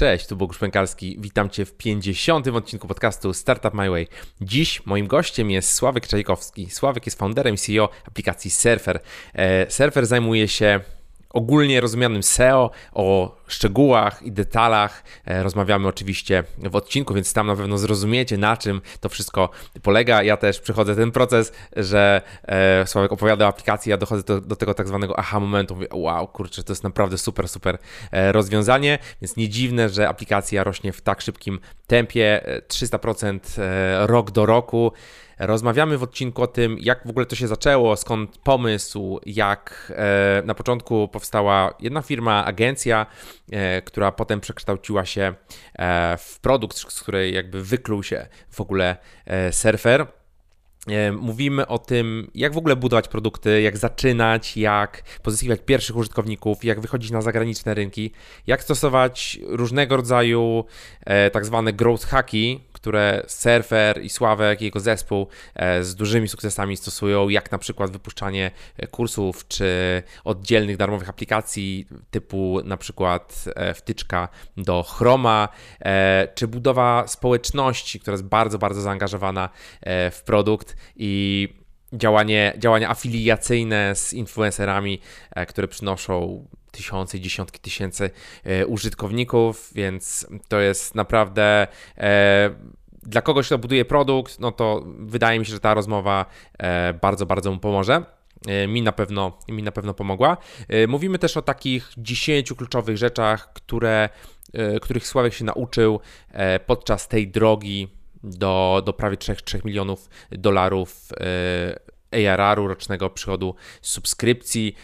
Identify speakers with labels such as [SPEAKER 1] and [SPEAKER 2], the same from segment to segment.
[SPEAKER 1] Cześć, tu Bogusz Pękalski. Witam Cię w 50. odcinku podcastu Startup My Way. Dziś moim gościem jest Sławek Czajkowski. Sławek jest founderem i CEO aplikacji Surfer. E, Surfer zajmuje się ogólnie rozumianym SEO, o szczegółach i detalach e, rozmawiamy oczywiście w odcinku, więc tam na pewno zrozumiecie, na czym to wszystko polega. Ja też przechodzę ten proces, że e, Sławek opowiada o aplikacji, ja dochodzę do, do tego tak zwanego aha momentu, mówię, wow, kurczę, to jest naprawdę super, super e, rozwiązanie, więc nie dziwne, że aplikacja rośnie w tak szybkim tempie, 300% rok do roku. Rozmawiamy w odcinku o tym, jak w ogóle to się zaczęło, skąd pomysł, jak e, na początku powstała jedna firma, agencja, e, która potem przekształciła się e, w produkt, z której jakby wykluł się w ogóle surfer. Mówimy o tym, jak w ogóle budować produkty, jak zaczynać, jak pozyskiwać pierwszych użytkowników, jak wychodzić na zagraniczne rynki, jak stosować różnego rodzaju tak zwane growth hacki, które Surfer i Sławek i jego zespół e, z dużymi sukcesami stosują, jak na przykład wypuszczanie e, kursów czy oddzielnych darmowych aplikacji typu na przykład e, wtyczka do Chroma, czy budowa społeczności, która jest bardzo, bardzo zaangażowana w produkt i działanie, działania afiliacyjne z influencerami, które przynoszą tysiące i dziesiątki tysięcy e, użytkowników, więc to jest naprawdę e, dla kogoś, kto buduje produkt, no to wydaje mi się, że ta rozmowa e, bardzo, bardzo mu pomoże. Mi na, pewno, mi na pewno pomogła. Mówimy też o takich 10 kluczowych rzeczach, które, których Sławek się nauczył podczas tej drogi do, do prawie 3, 3 milionów dolarów ARR-u, rocznego przychodu subskrypcji.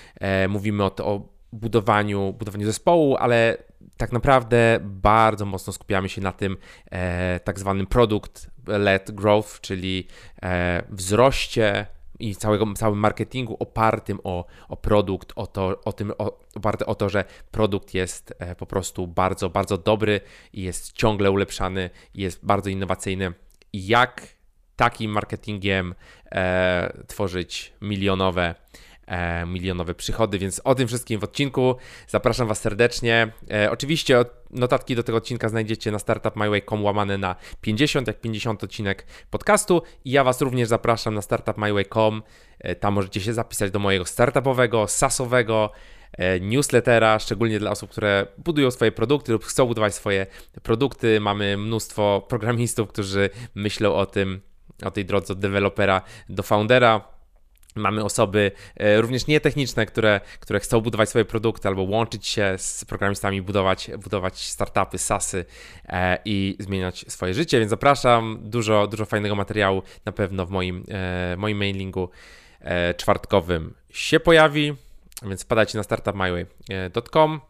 [SPEAKER 1] Mówimy o, o budowaniu, budowaniu zespołu, ale tak naprawdę bardzo mocno skupiamy się na tym e, tak zwanym product-led growth, czyli e, wzroście i całego, całym marketingu opartym o, o produkt, o, to, o tym, o, oparte o to, że produkt jest e, po prostu bardzo, bardzo dobry i jest ciągle ulepszany jest bardzo innowacyjny. I jak takim marketingiem e, tworzyć milionowe milionowe przychody, więc o tym wszystkim w odcinku. Zapraszam Was serdecznie. E, oczywiście notatki do tego odcinka znajdziecie na startupmyway.com łamane na 50, jak 50 odcinek podcastu i ja Was również zapraszam na startupmyway.com. E, tam możecie się zapisać do mojego startupowego, sasowego newslettera, szczególnie dla osób, które budują swoje produkty lub chcą budować swoje produkty. Mamy mnóstwo programistów, którzy myślą o tym, o tej drodze od dewelopera do foundera Mamy osoby e, również nietechniczne, które, które chcą budować swoje produkty albo łączyć się z programistami, budować, budować startupy, SASy e, i zmieniać swoje życie, więc zapraszam. Dużo, dużo fajnego materiału na pewno w moim, e, moim mailingu czwartkowym się pojawi, więc wpadajcie na startupmyway.com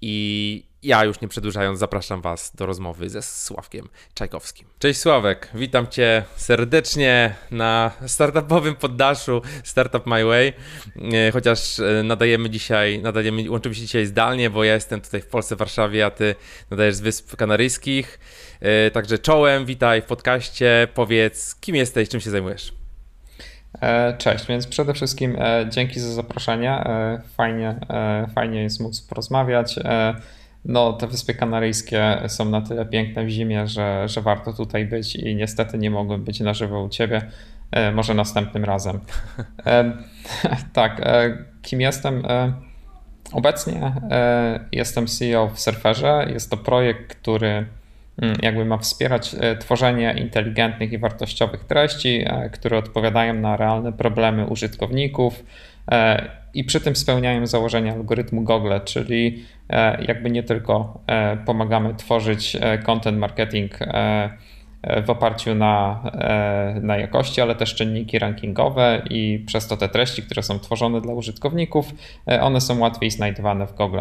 [SPEAKER 1] i ja już nie przedłużając, zapraszam Was do rozmowy ze Sławkiem Czajkowskim. Cześć Sławek, witam Cię serdecznie na startupowym poddaszu Startup My Way. E, chociaż e, nadajemy dzisiaj, nadajemy, łączymy się dzisiaj zdalnie, bo ja jestem tutaj w Polsce, w Warszawie, a Ty nadajesz z Wysp Kanaryjskich. E, także czołem, witaj w podcaście. Powiedz, kim jesteś, czym się zajmujesz?
[SPEAKER 2] Cześć, więc przede wszystkim dzięki za zaproszenie. Fajnie, fajnie jest móc porozmawiać. No, te Wyspy Kanaryjskie są na tyle piękne w zimie, że, że warto tutaj być i niestety nie mogłem być na żywo u Ciebie. E, może następnym razem. E, tak, e, kim jestem? Obecnie jestem CEO w Surferze. Jest to projekt, który mm, jakby ma wspierać tworzenie inteligentnych i wartościowych treści, które odpowiadają na realne problemy użytkowników i przy tym spełniają założenia algorytmu Google, czyli e, jakby nie tylko e, pomagamy tworzyć e, content marketing w oparciu na, na jakości, ale też czynniki rankingowe i przez to te treści, które są tworzone dla użytkowników, one są łatwiej znajdowane w Google.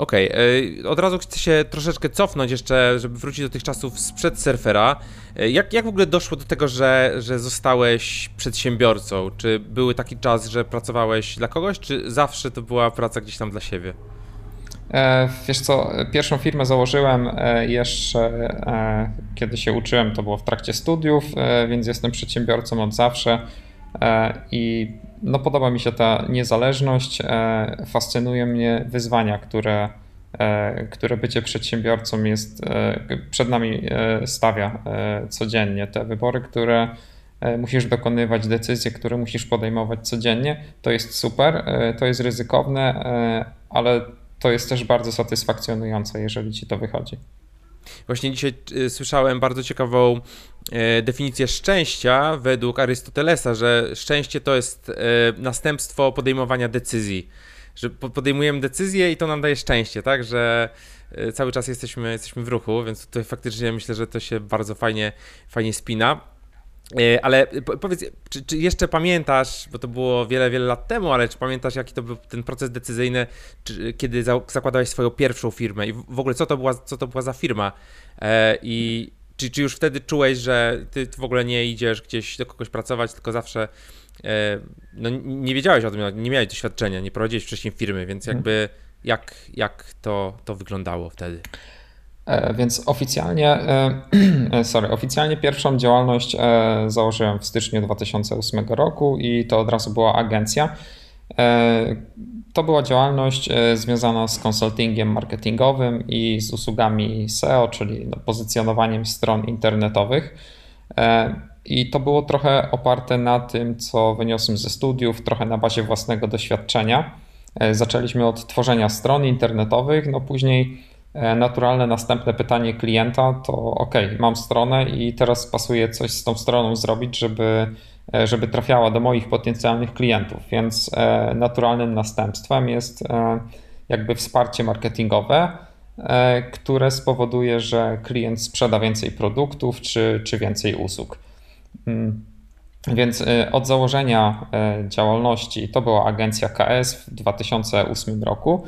[SPEAKER 1] Okej, okay. od razu chcę się troszeczkę cofnąć jeszcze, żeby wrócić do tych czasów sprzed surfera. E, jak, jak w ogóle doszło do tego, że, że zostałeś przedsiębiorcą? Czy był taki czas, że pracowałeś dla kogoś, czy zawsze to była praca gdzieś tam dla siebie?
[SPEAKER 2] E, wiesz co, pierwszą firmę założyłem e, jeszcze kiedy się uczyłem, to było w trakcie studiów, więc jestem przedsiębiorcą od zawsze i no, podoba mi się ta niezależność, fascynuje mnie wyzwania, które które bycie przedsiębiorcą jest, przed nami stawia codziennie. Te wybory, które musisz dokonywać, decyzje, które musisz podejmować codziennie, to jest super, to jest ryzykowne, ale to jest też bardzo satysfakcjonujące, jeżeli ci to wychodzi.
[SPEAKER 1] Właśnie dzisiaj y, słyszałem bardzo ciekawą y, definicję szczęścia według Arystotelesa, że szczęście to jest y, następstwo podejmowania decyzji. Że podejmujemy decyzję i to nam daje szczęście, tak? Że cały czas jesteśmy, jesteśmy w ruchu, więc tutaj faktycznie myślę, że to się bardzo fajnie, fajnie spina. E, ale powiedz, czy, czy, jeszcze pamiętasz, bo to było wiele, wiele lat temu, ale czy pamiętasz, jaki to był ten proces decyzyjny, czy, kiedy za, zakładałeś swoją pierwszą firmę i w ogóle co to była, co to była za firma? E, I czy, czy już wtedy czułeś, że ty w ogóle nie idziesz gdzieś do kogoś pracować, tylko zawsze e, no, nie wiedziałeś o tym, nie miałeś doświadczenia, nie prowadziłeś wcześniej firmy, więc mhm. jakby jak, jak to, to wyglądało wtedy?
[SPEAKER 2] E, więc oficjalnie, e, sorry, oficjalnie pierwszą działalność e, założyłem w styczniu 2008 roku i to od razu była agencja. To była działalność związana z konsultingiem marketingowym i z usługami SEO, czyli no, pozycjonowaniem stron internetowych. I to było trochę oparte na tym, co wyniosłem ze studiów, trochę na bazie własnego doświadczenia. Zaczęliśmy od tworzenia stron internetowych, no później E, naturalne następne pytanie klienta to ok, mam stronę i teraz pasuje coś z tą stroną zrobić, żeby, e, żeby trafiała do moich potencjalnych klientów, więc e, naturalnym następstwem jest jakby wsparcie marketingowe, które spowoduje, że klient sprzeda więcej produktów czy, czy więcej usług. Mm. Więc od założenia działalności, to była agencja KS w 2008 roku,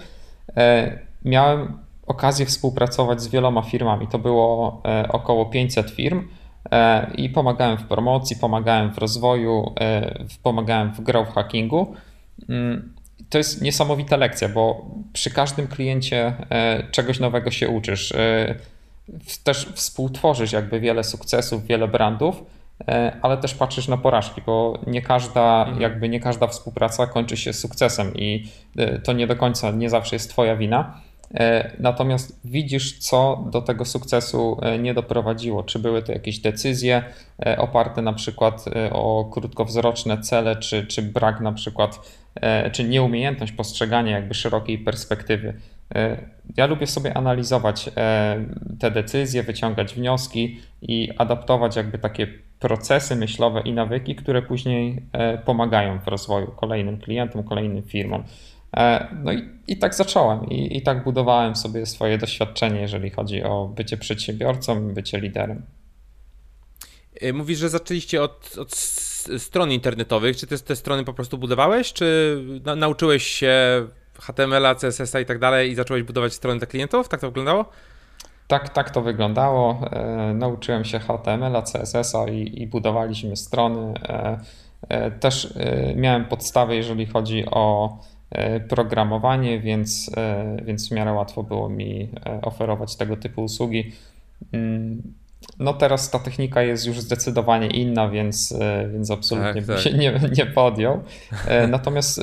[SPEAKER 2] miałem okazję współpracować z wieloma firmami. To było e, około 500 firm e, i pomagałem w promocji, pomagałem w rozwoju, e, pomagałem w growth hackingu. Mm, to jest niesamowita lekcja, bo przy każdym kliencie czegoś nowego się uczysz. Też współtworzysz jakby wiele sukcesów, wiele brandów, ale też patrzysz na porażki, bo nie każda, mhm. jakby nie każda współpraca kończy się sukcesem i to nie do końca, nie zawsze jest twoja wina. E, natomiast widzisz, co do tego sukcesu e, nie doprowadziło. Czy były to jakieś decyzje e, oparte na przykład o krótkowzroczne cele, czy, czy brak na przykład, czy nieumiejętność postrzegania jakby szerokiej perspektywy. Ja lubię sobie analizować te decyzje, wyciągać wnioski i adaptować jakby takie procesy myślowe i nawyki, które później pomagają w rozwoju kolejnym klientom, kolejnym firmom. E, no i, i tak zacząłem i, i tak budowałem sobie swoje doświadczenie, jeżeli chodzi o bycie przedsiębiorcą, bycie liderem.
[SPEAKER 1] E, mówisz, że zaczęliście od, od stron internetowych. Czy te, te strony po prostu budowałeś, czy na, nauczyłeś się HTML-a, CSS-a i tak dalej i zacząłeś budować strony dla klientów? Tak to wyglądało?
[SPEAKER 2] Tak, tak to wyglądało. E, nauczyłem się HTML-a, CSS-a i, i budowaliśmy strony. E, e, też e, miałem podstawy, jeżeli chodzi o programowanie, więc, e, więc w miarę łatwo było mi e, oferować tego typu usługi. Mm, no teraz ta technika jest już zdecydowanie inna, więc, więc absolutnie tak, tak. się nie, nie podjął. Natomiast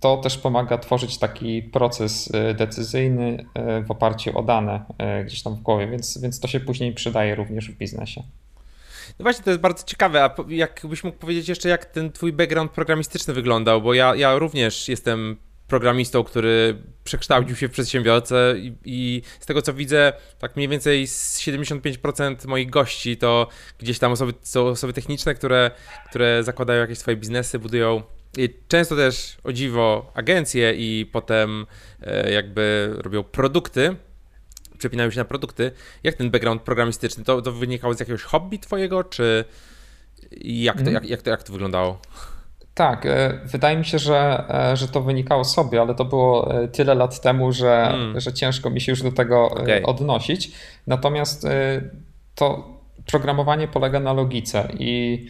[SPEAKER 2] to też pomaga tworzyć taki proces decyzyjny w oparciu o dane gdzieś tam w głowie, więc, więc to się później przydaje również w biznesie.
[SPEAKER 1] No właśnie, to jest bardzo ciekawe, a jakbyś mógł powiedzieć jeszcze, jak ten twój background programistyczny wyglądał, bo ja, ja również jestem programistą, który przekształcił się w przedsiębiorcę i, i, z tego co widzę, tak mniej więcej 75% moich gości to gdzieś tam osoby, są osoby techniczne, które, które zakładają jakieś swoje biznesy, budują. Często też o dziwo agencje i potem e, jakby robią produkty, przepinają się na produkty. Jak ten background programistyczny, to, to wynikało z jakiegoś hobby twojego, czy jak to, mhm. jak, jak, to, jak to wyglądało?
[SPEAKER 2] Tak, e, wydaje mi się, że, e, że to wynikało sobie, ale to było e, tyle lat temu, że, hmm. że ciężko mi się już do tego okay. odnosić. Natomiast to programowanie polega na logice i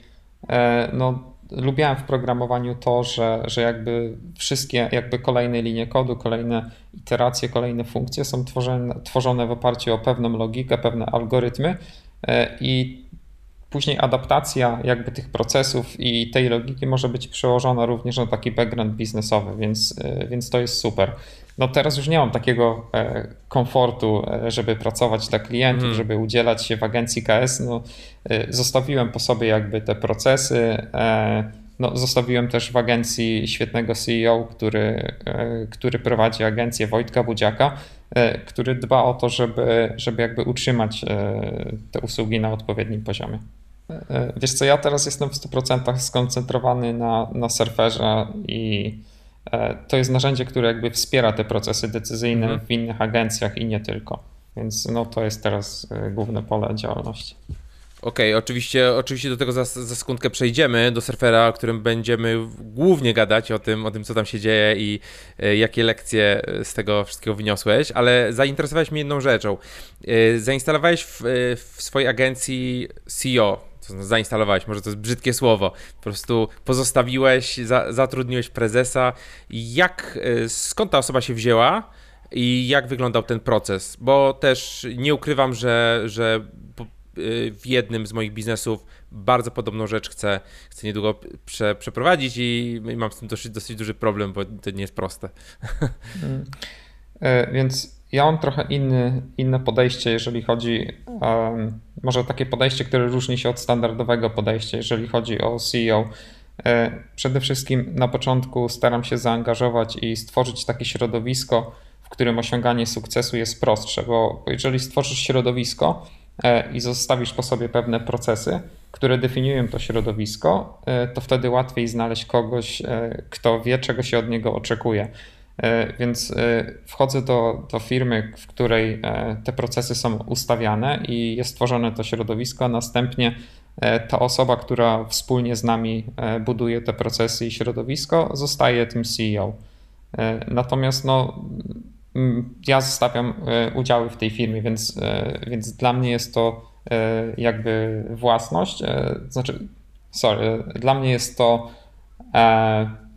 [SPEAKER 2] no, lubiałem w programowaniu to, że, że jakby wszystkie jakby kolejne linie kodu, kolejne iteracje, kolejne funkcje są tworzone, tworzone w oparciu o pewną logikę, pewne algorytmy e, i później adaptacja jakby tych procesów i tej logiki może być przełożona również na taki background biznesowy, więc, e, więc to jest super. No teraz już nie mam takiego komfortu, żeby pracować dla klientów, mm. żeby udzielać się w agencji KS. No, zostawiłem po sobie jakby te procesy. No, zostawiłem też w agencji świetnego CEO, który, który prowadzi agencję Wojtka Budziaka, który dba o to, żeby, żeby jakby utrzymać te usługi na odpowiednim poziomie. E, wiesz co, ja teraz jestem w 100% skoncentrowany na, na surferze i e, to jest narzędzie, które jakby wspiera te procesy decyzyjne mhm. w innych agencjach i nie tylko. Więc no, to jest teraz e, główne pole działalności.
[SPEAKER 1] Okej, okay, oczywiście, oczywiście do tego za, za sekundkę przejdziemy, do surfera, o którym będziemy głównie gadać, o tym, o tym co tam się dzieje i e, jakie lekcje z tego wszystkiego wyniosłeś, ale zainteresowałeś mnie jedną rzeczą. Zainstalowałeś w, w swojej agencji CEO, to zainstalowałeś, może to jest brzydkie słowo, po prostu pozostawiłeś, za, zatrudniłeś prezesa. Jak, e, skąd ta osoba się wzięła i jak wyglądał ten proces? Bo też nie ukrywam, że, że e, w jednym z moich biznesów bardzo podobną rzecz chcę, chcę niedługo prze, przeprowadzić i, i mam z tym dosyć, dosyć duży problem, bo to nie jest proste.
[SPEAKER 2] Hmm. Więc ja mam trochę inny, inne podejście, jeżeli chodzi, um, może takie podejście, które różni się od standardowego podejścia, jeżeli chodzi o CEO. E, przede wszystkim na początku staram się zaangażować i stworzyć takie środowisko, w którym osiąganie sukcesu jest prostsze, bo jeżeli stworzysz środowisko e, i zostawisz po sobie pewne procesy, które definiują to środowisko, e, to wtedy łatwiej znaleźć kogoś, kto wie, czego się od niego oczekuje. E, więc e, wchodzę do, do firmy, w której e, te procesy są ustawiane i jest tworzone to środowisko, następnie ta osoba, która wspólnie z nami buduje te procesy i środowisko, zostaje tym CEO. Natomiast no, ja zostawiam udziały w tej firmie, więc, więc dla mnie jest to jakby własność. Znaczy, sorry, dla mnie jest to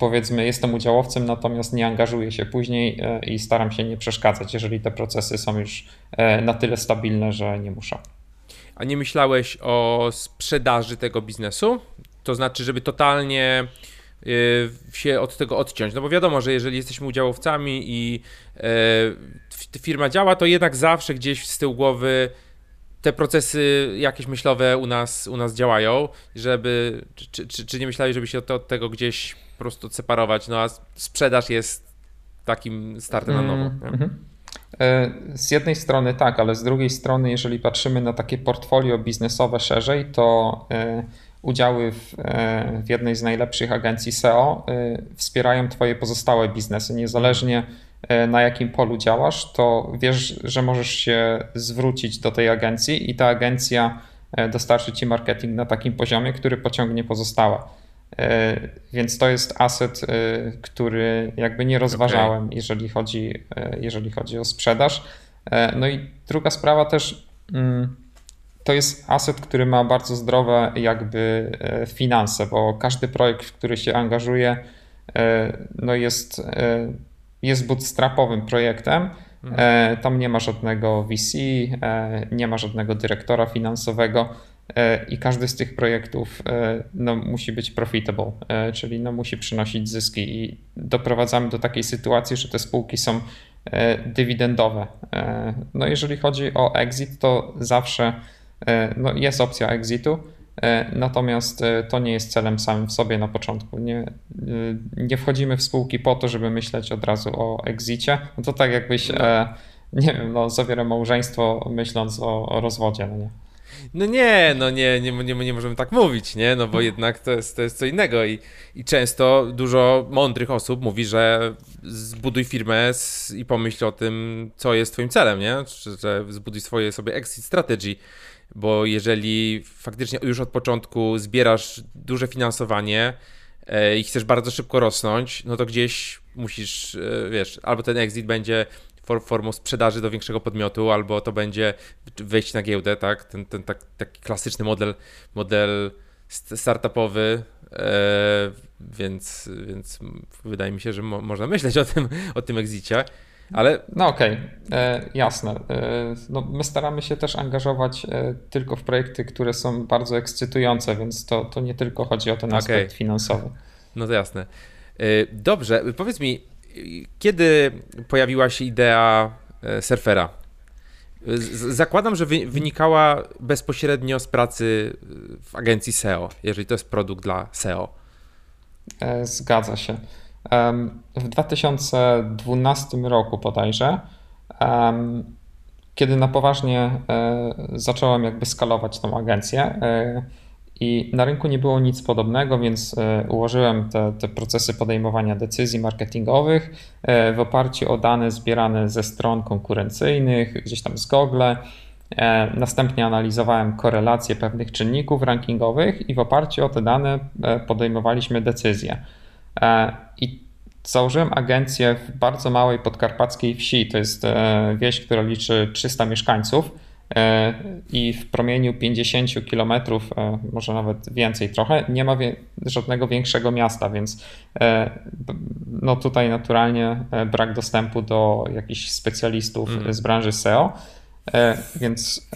[SPEAKER 2] powiedzmy, jestem udziałowcem, natomiast nie angażuję się później e, i staram się nie przeszkadzać, jeżeli te procesy są już e, na tyle stabilne, że nie muszę.
[SPEAKER 1] A nie myślałeś o sprzedaży tego biznesu? To znaczy, żeby totalnie e, się od tego odciąć. No bo wiadomo, że jeżeli jesteśmy udziałowcami i firma działa, to jednak zawsze gdzieś z tyłu głowy te procesy jakieś myślowe u nas, u nas działają, żeby, czy, czy, czy nie myślałeś, żeby się od, od tego gdzieś po prostu odseparować, no a sprzedaż jest takim startem na nowo. Mm.
[SPEAKER 2] Z jednej strony tak, ale z drugiej strony, jeżeli patrzymy na takie portfolio biznesowe szerzej, to e, udziały w, e, w jednej z najlepszych agencji SEO wspierają Twoje pozostałe biznesy. Niezależnie na jakim polu działasz, to wiesz, że możesz się zwrócić do tej agencji i ta agencja dostarczy Ci marketing na takim poziomie, który pociągnie pozostałe. E, więc to jest aset, e, który jakby nie rozważałem, okay. jeżeli, chodzi, e, jeżeli chodzi o sprzedaż. No i druga sprawa też, mm, to jest aset, który ma bardzo zdrowe jakby finanse, bo każdy projekt, w który się angażuje, no jest, jest bootstrapowym projektem. Mhm. Tam nie ma żadnego VC, nie ma żadnego dyrektora finansowego E, i każdy z tych projektów e, no, musi być profitable, e, czyli no, musi przynosić zyski i doprowadzamy do takiej sytuacji, że te spółki są dywidendowe. No, jeżeli chodzi o exit, to zawsze no, jest opcja exitu, natomiast to nie jest celem samym w sobie na początku. Nie, nie wchodzimy w spółki po to, żeby myśleć od razu o exicie. No to tak jakbyś, nie wiem, no, zawiera małżeństwo myśląc o, o rozwodzie, no nie?
[SPEAKER 1] No nie, no nie, nie, nie, nie możemy tak mówić, nie? No bo jednak to jest, to jest co innego i, i często dużo mądrych osób mówi, że zbuduj firmę i pomyśl o tym, co jest twoim celem, nie? Że zbuduj swoje sobie exit strategy, bo jeżeli faktycznie już od początku zbierasz duże finansowanie e, i chcesz bardzo szybko rosnąć, no to gdzieś musisz, e, wiesz, albo ten exit będzie formą sprzedaży do większego podmiotu, albo to będzie wejść na giełdę, tak? Ten, ten tak, taki klasyczny model, model startupowy, e, więc, więc wydaje mi się, że mo można myśleć o tym, o tym exicie. Ale...
[SPEAKER 2] No okej, okay. E, jasne. E, no, my staramy się też angażować e, tylko w projekty, które są bardzo ekscytujące, więc to, to nie tylko chodzi o ten aspekt okay. finansowy.
[SPEAKER 1] No to jasne. Dobrze, powiedz mi, kiedy pojawiła się idea surfera? Zakładam, że wynikała bezpośrednio z pracy w agencji SEO, jeżeli to jest produkt dla SEO.
[SPEAKER 2] Zgadza się. W 2012 roku bodajże, kiedy na poważnie e, zacząłem jakby skalować tą agencję e, i na rynku nie było nic podobnego, więc e, ułożyłem te, te procesy podejmowania decyzji marketingowych w oparciu o dane zbierane ze stron konkurencyjnych, gdzieś tam z Google. Następnie analizowałem korelacje pewnych czynników rankingowych i w oparciu o te dane podejmowaliśmy decyzje. I założyłem agencję w bardzo małej podkarpackiej wsi. To jest e, wieś, która liczy 300 mieszkańców e, i w promieniu 50 km, e, może nawet więcej trochę, nie ma żadnego większego miasta, więc no tutaj naturalnie brak dostępu do jakichś specjalistów mm. z branży SEO. Więc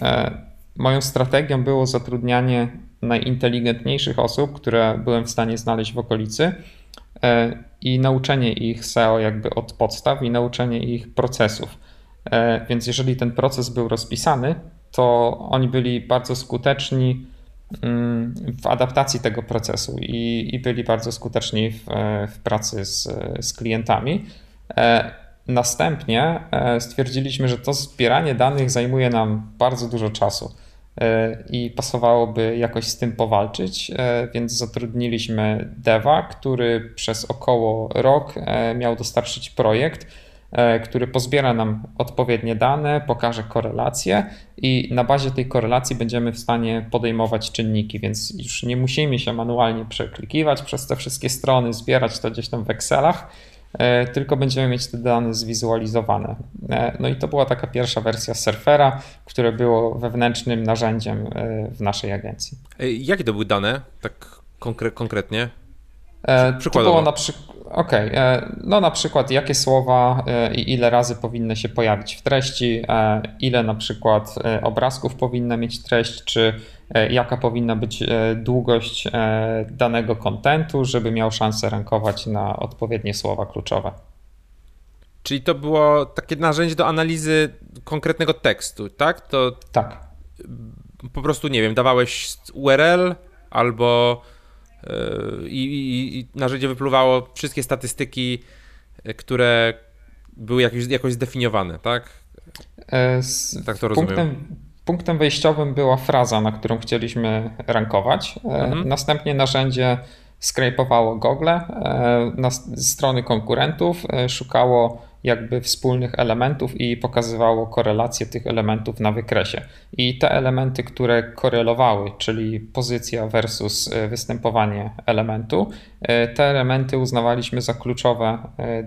[SPEAKER 2] moją strategią było zatrudnianie najinteligentniejszych osób, które byłem w stanie znaleźć w okolicy E, i nauczenie ich SEO jakby od podstaw i nauczenie ich procesów. E, więc jeżeli ten proces był rozpisany, to oni byli bardzo skuteczni mm, w adaptacji tego procesu i, i byli bardzo skuteczni w, w pracy z, z klientami. E, następnie stwierdziliśmy, że to zbieranie danych zajmuje nam bardzo dużo czasu. E, i pasowałoby jakoś z tym powalczyć, e, więc zatrudniliśmy Deva, który przez około rok e, miał dostarczyć projekt, który pozbiera nam odpowiednie dane, pokaże korelacje i na bazie tej korelacji będziemy w stanie podejmować czynniki, więc już nie musimy się manualnie przeklikiwać przez te wszystkie strony, zbierać to gdzieś tam w Excelach tylko będziemy mieć te dane zwizualizowane. E, no i to była taka pierwsza wersja Surfera, które było wewnętrznym narzędziem e, w naszej agencji.
[SPEAKER 1] Jakie to były dane, tak konkre konkretnie?
[SPEAKER 2] Przykładowo. To było na przykład. Okej, okay. no na przykład jakie słowa i ile razy powinny się pojawić w treści, ile na przykład obrazków powinna mieć treść, czy E, jaka powinna być e, długość e, danego kontentu, żeby miał szansę rankować na odpowiednie słowa kluczowe.
[SPEAKER 1] Czyli to było takie narzędzie do analizy konkretnego tekstu, tak? To
[SPEAKER 2] tak.
[SPEAKER 1] Po prostu, nie wiem, dawałeś URL albo i, i, i narzędzie wypluwało wszystkie statystyki, które były jakoś, jakoś zdefiniowane, tak?
[SPEAKER 2] Z, tak to rozumiem. Punktem, Punktem wejściowym była fraza, na którą chcieliśmy rankować. E, mhm. Następnie narzędzie skrajpowało Google e, na strony konkurentów, e, szukało jakby wspólnych elementów i pokazywało korelację tych elementów na wykresie. I te elementy, które korelowały, czyli pozycja versus występowanie elementu, te elementy uznawaliśmy za kluczowe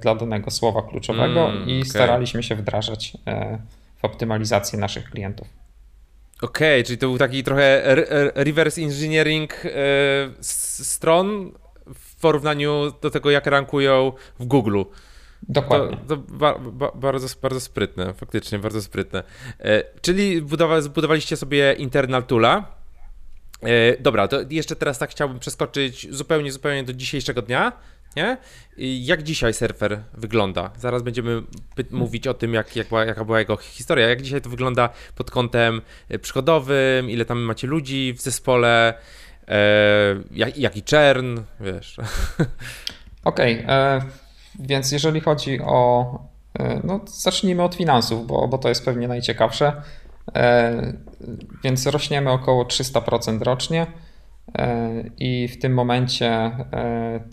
[SPEAKER 2] dla danego słowa kluczowego mm, i okay. staraliśmy się wdrażać w optymalizację naszych klientów.
[SPEAKER 1] Okej, okay, czyli to był taki trochę reverse engineering e, stron w porównaniu do tego, jak rankują w Google.
[SPEAKER 2] Dokładnie.
[SPEAKER 1] To, to ba, ba, bardzo, bardzo sprytne, faktycznie bardzo sprytne. E, czyli budowa, zbudowaliście sobie internal toola. E, dobra, to jeszcze teraz tak chciałbym przeskoczyć zupełnie, zupełnie do dzisiejszego dnia. Nie? Jak dzisiaj surfer wygląda? Zaraz będziemy mówić o tym, jak, jak była, jaka była jego historia. Jak dzisiaj to wygląda pod kątem e, przychodowym, ile tam macie ludzi w zespole, e, jak, jaki czern, wiesz.
[SPEAKER 2] Okej, okay, e, więc jeżeli chodzi o. E, no, zacznijmy od finansów, bo, bo to jest pewnie najciekawsze. E, więc rośniemy około 300% rocznie. E, I w tym momencie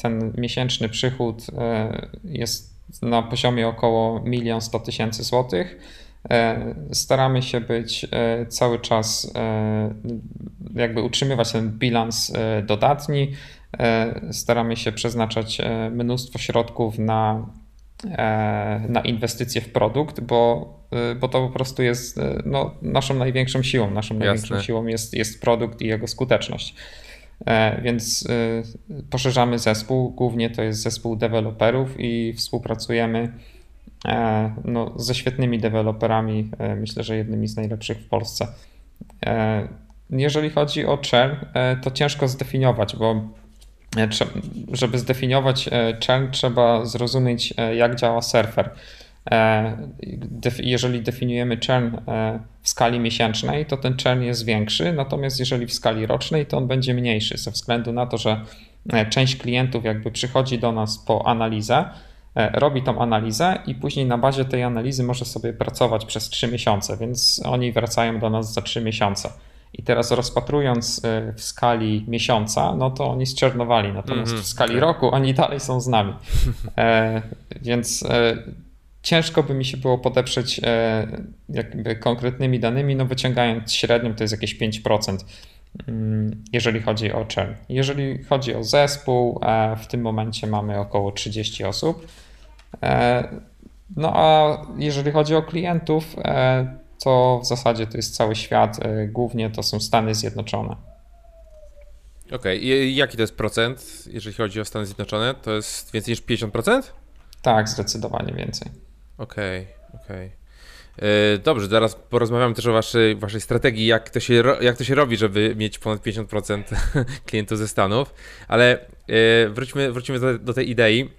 [SPEAKER 2] ten miesięczny przychód jest na poziomie około 1 100 tysięcy złotych. Staramy się być cały czas, jakby utrzymywać ten bilans dodatni. Staramy się przeznaczać mnóstwo środków na, na inwestycje w produkt, bo, bo to po prostu jest no, naszą największą siłą. Naszą Jasne. największą siłą jest, jest produkt i jego skuteczność. E, więc e, poszerzamy zespół. Głównie to jest zespół deweloperów i współpracujemy e, no, ze świetnymi deweloperami. Myślę, że jednymi z najlepszych w Polsce. Jeżeli chodzi o churn, to ciężko zdefiniować, bo żeby zdefiniować churn, trzeba zrozumieć, jak działa surfer. Jeżeli definiujemy churn w skali miesięcznej, to ten churn jest większy, natomiast jeżeli w skali rocznej, to on będzie mniejszy, ze względu na to, że część klientów jakby przychodzi do nas po analizę, robi tą analizę i później na bazie tej analizy może sobie pracować przez 3 miesiące, więc oni wracają do nas za 3 miesiące. I teraz rozpatrując y, w skali miesiąca, no to oni zczernowali, natomiast mm -hmm, w skali roku oni dalej są z nami. E, więc e, ciężko by mi się było podeprzeć e, jakby konkretnymi danymi, no wyciągając średnią to jest jakieś 5%, mm, jeżeli chodzi o churn. Jeżeli chodzi o zespół, e, w tym momencie mamy około 30 osób. E, no a jeżeli chodzi o klientów, e, to w zasadzie to jest cały świat, e, głównie to są Stany Zjednoczone.
[SPEAKER 1] Okej, okay. jaki to jest procent, jeżeli chodzi o Stany Zjednoczone? To jest więcej niż 50%?
[SPEAKER 2] Tak, zdecydowanie więcej.
[SPEAKER 1] Okej, okay, okej. Okay. Dobrze, zaraz porozmawiamy też o waszej, waszej strategii, jak to, się, jak to się robi, żeby mieć ponad 50% klientów ze Stanów, ale e, wróćmy, wrócimy do, do tej idei.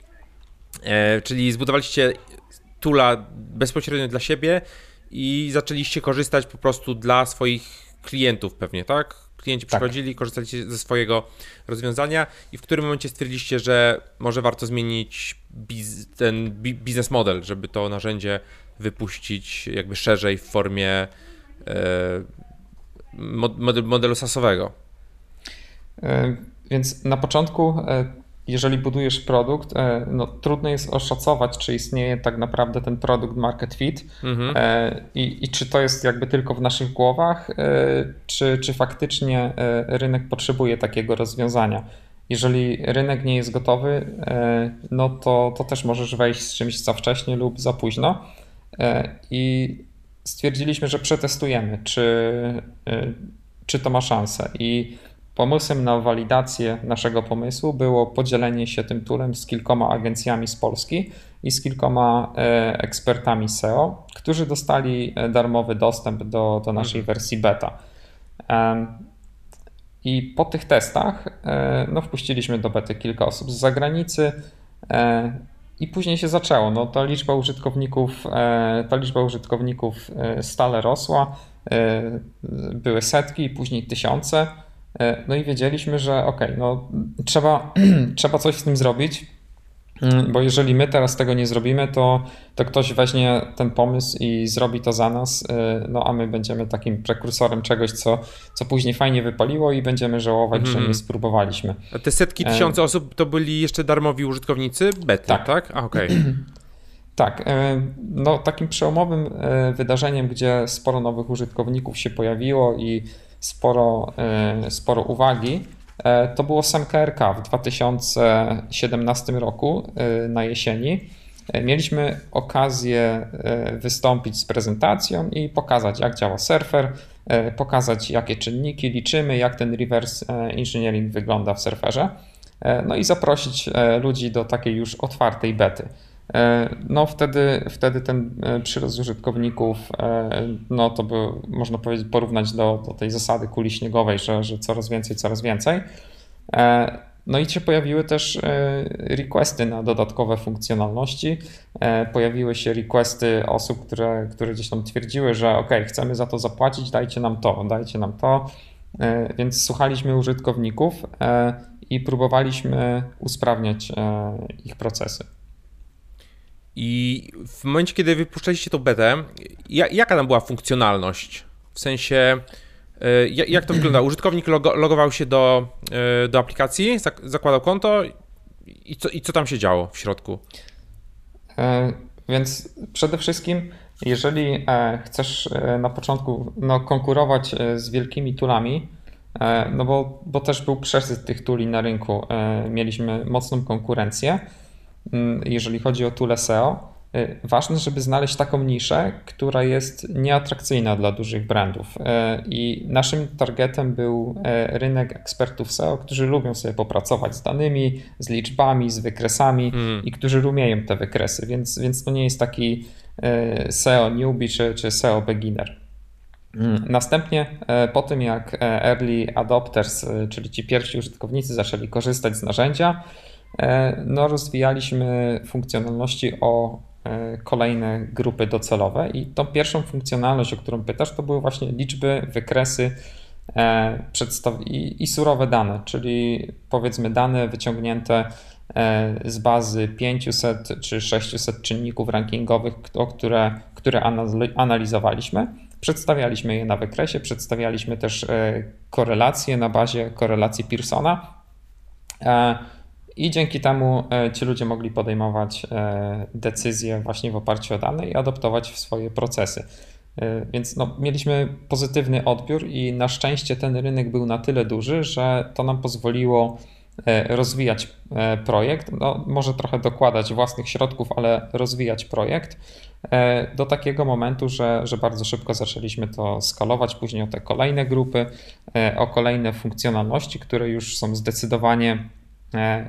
[SPEAKER 1] Czyli zbudowaliście tula bezpośrednio dla siebie i zaczęliście korzystać po prostu dla swoich klientów pewnie, tak? Klienci tak. przychodzili, korzystaliście ze swojego rozwiązania i w którym momencie stwierdziliście, że może warto zmienić biz, ten biznes model, żeby to narzędzie wypuścić jakby szerzej w formie e, modelu, modelu SaaSowego?
[SPEAKER 2] E, więc na początku e, jeżeli budujesz produkt, e, no, trudno jest oszacować, czy istnieje tak naprawdę ten produkt market fit mhm. E, i, i, czy to jest jakby tylko w naszych głowach, e, czy, czy faktycznie rynek potrzebuje takiego rozwiązania. Jeżeli rynek nie jest gotowy, no to, to też możesz wejść z czymś za wcześnie lub za późno. I stwierdziliśmy, że przetestujemy, czy, czy to ma szansę. I Pomysłem na walidację naszego pomysłu było podzielenie się tym toolem z kilkoma agencjami z Polski i z kilkoma e, ekspertami SEO, którzy dostali e, darmowy dostęp do, do naszej mhm. wersji beta. I po tych testach e, no, wpuściliśmy do bety kilka osób z zagranicy i później się zaczęło. No, ta liczba użytkowników, ta liczba użytkowników stale rosła. Były setki później tysiące. E, no i wiedzieliśmy, że ok, no trzeba, trzeba coś z tym zrobić, mm, bo jeżeli my teraz tego nie zrobimy, to, to ktoś weźmie ten pomysł i zrobi to za nas, e, no a my będziemy takim prekursorem czegoś, co, co później fajnie wypaliło i będziemy żałować, mm że mhm. nie spróbowaliśmy.
[SPEAKER 1] A te setki e, tysiące osób to byli jeszcze darmowi użytkownicy bety, tak? tak? A okej. Okay.
[SPEAKER 2] Tak, no takim przełomowym wydarzeniem, gdzie sporo nowych użytkowników się pojawiło i sporo, e, sporo uwagi, e, to było sam KRK w 2017 roku e, na jesieni. Mieliśmy okazję wystąpić z prezentacją i pokazać, jak działa surfer, pokazać, jakie czynniki liczymy, jak ten reverse engineering wygląda w surferze, no i zaprosić ludzi do takiej już otwartej bety. E, no wtedy, wtedy ten e, przyrost użytkowników, e, no to by można powiedzieć porównać do, do tej zasady kuli śniegowej, że, że coraz więcej, coraz więcej. No i się pojawiły też requesty na dodatkowe funkcjonalności. Pojawiły się requesty osób, które, które gdzieś tam twierdziły, że ok, chcemy za to zapłacić, dajcie nam to, dajcie nam to. Więc słuchaliśmy użytkowników i próbowaliśmy usprawniać ich procesy.
[SPEAKER 1] I w momencie, kiedy wypuszczaliście tą betę, jaka tam była funkcjonalność? W sensie, e, jak to wygląda? Użytkownik logował się do, e, do aplikacji, zakładał konto i co, i co tam się działo w środku?
[SPEAKER 2] E, więc przede wszystkim, jeżeli chcesz na początku no, konkurować z wielkimi tulami, no bo, bo też był przesyt tych tuli na rynku, mieliśmy mocną konkurencję, jeżeli chodzi o tule SEO, y, ważne, żeby znaleźć taką niszę, która jest nieatrakcyjna dla dużych brandów. Y, I naszym targetem był y, rynek ekspertów SEO, którzy lubią sobie popracować z danymi, z liczbami, z wykresami mm. i którzy umieją te wykresy, więc, więc to nie jest taki SEO newbie czy, czy SEO beginner. Mm, następnie po tym jak early adopters, czyli ci pierwsi użytkownicy zaczęli korzystać z narzędzia, no rozwijaliśmy funkcjonalności o kolejne grupy docelowe i tą pierwszą funkcjonalność, o którą pytasz, to były właśnie liczby, wykresy, E, i, i surowe dane, czyli powiedzmy dane wyciągnięte e, z bazy 500 czy 600 czynników rankingowych, które, które analizowaliśmy. Przedstawialiśmy je na wykresie, przedstawialiśmy też e, korelacje na bazie korelacji Pearsona. I dzięki temu ci ludzie mogli podejmować decyzje właśnie w oparciu o dane i adoptować w swoje procesy. E, więc no, mieliśmy pozytywny odbiór i na szczęście ten rynek był na tyle duży, że to nam pozwoliło e, rozwijać e, projekt, no, może trochę dokładać własnych środków, ale rozwijać projekt do takiego momentu, że, że bardzo szybko zaczęliśmy to skalować, później o te kolejne grupy, o kolejne funkcjonalności, które już są zdecydowanie E,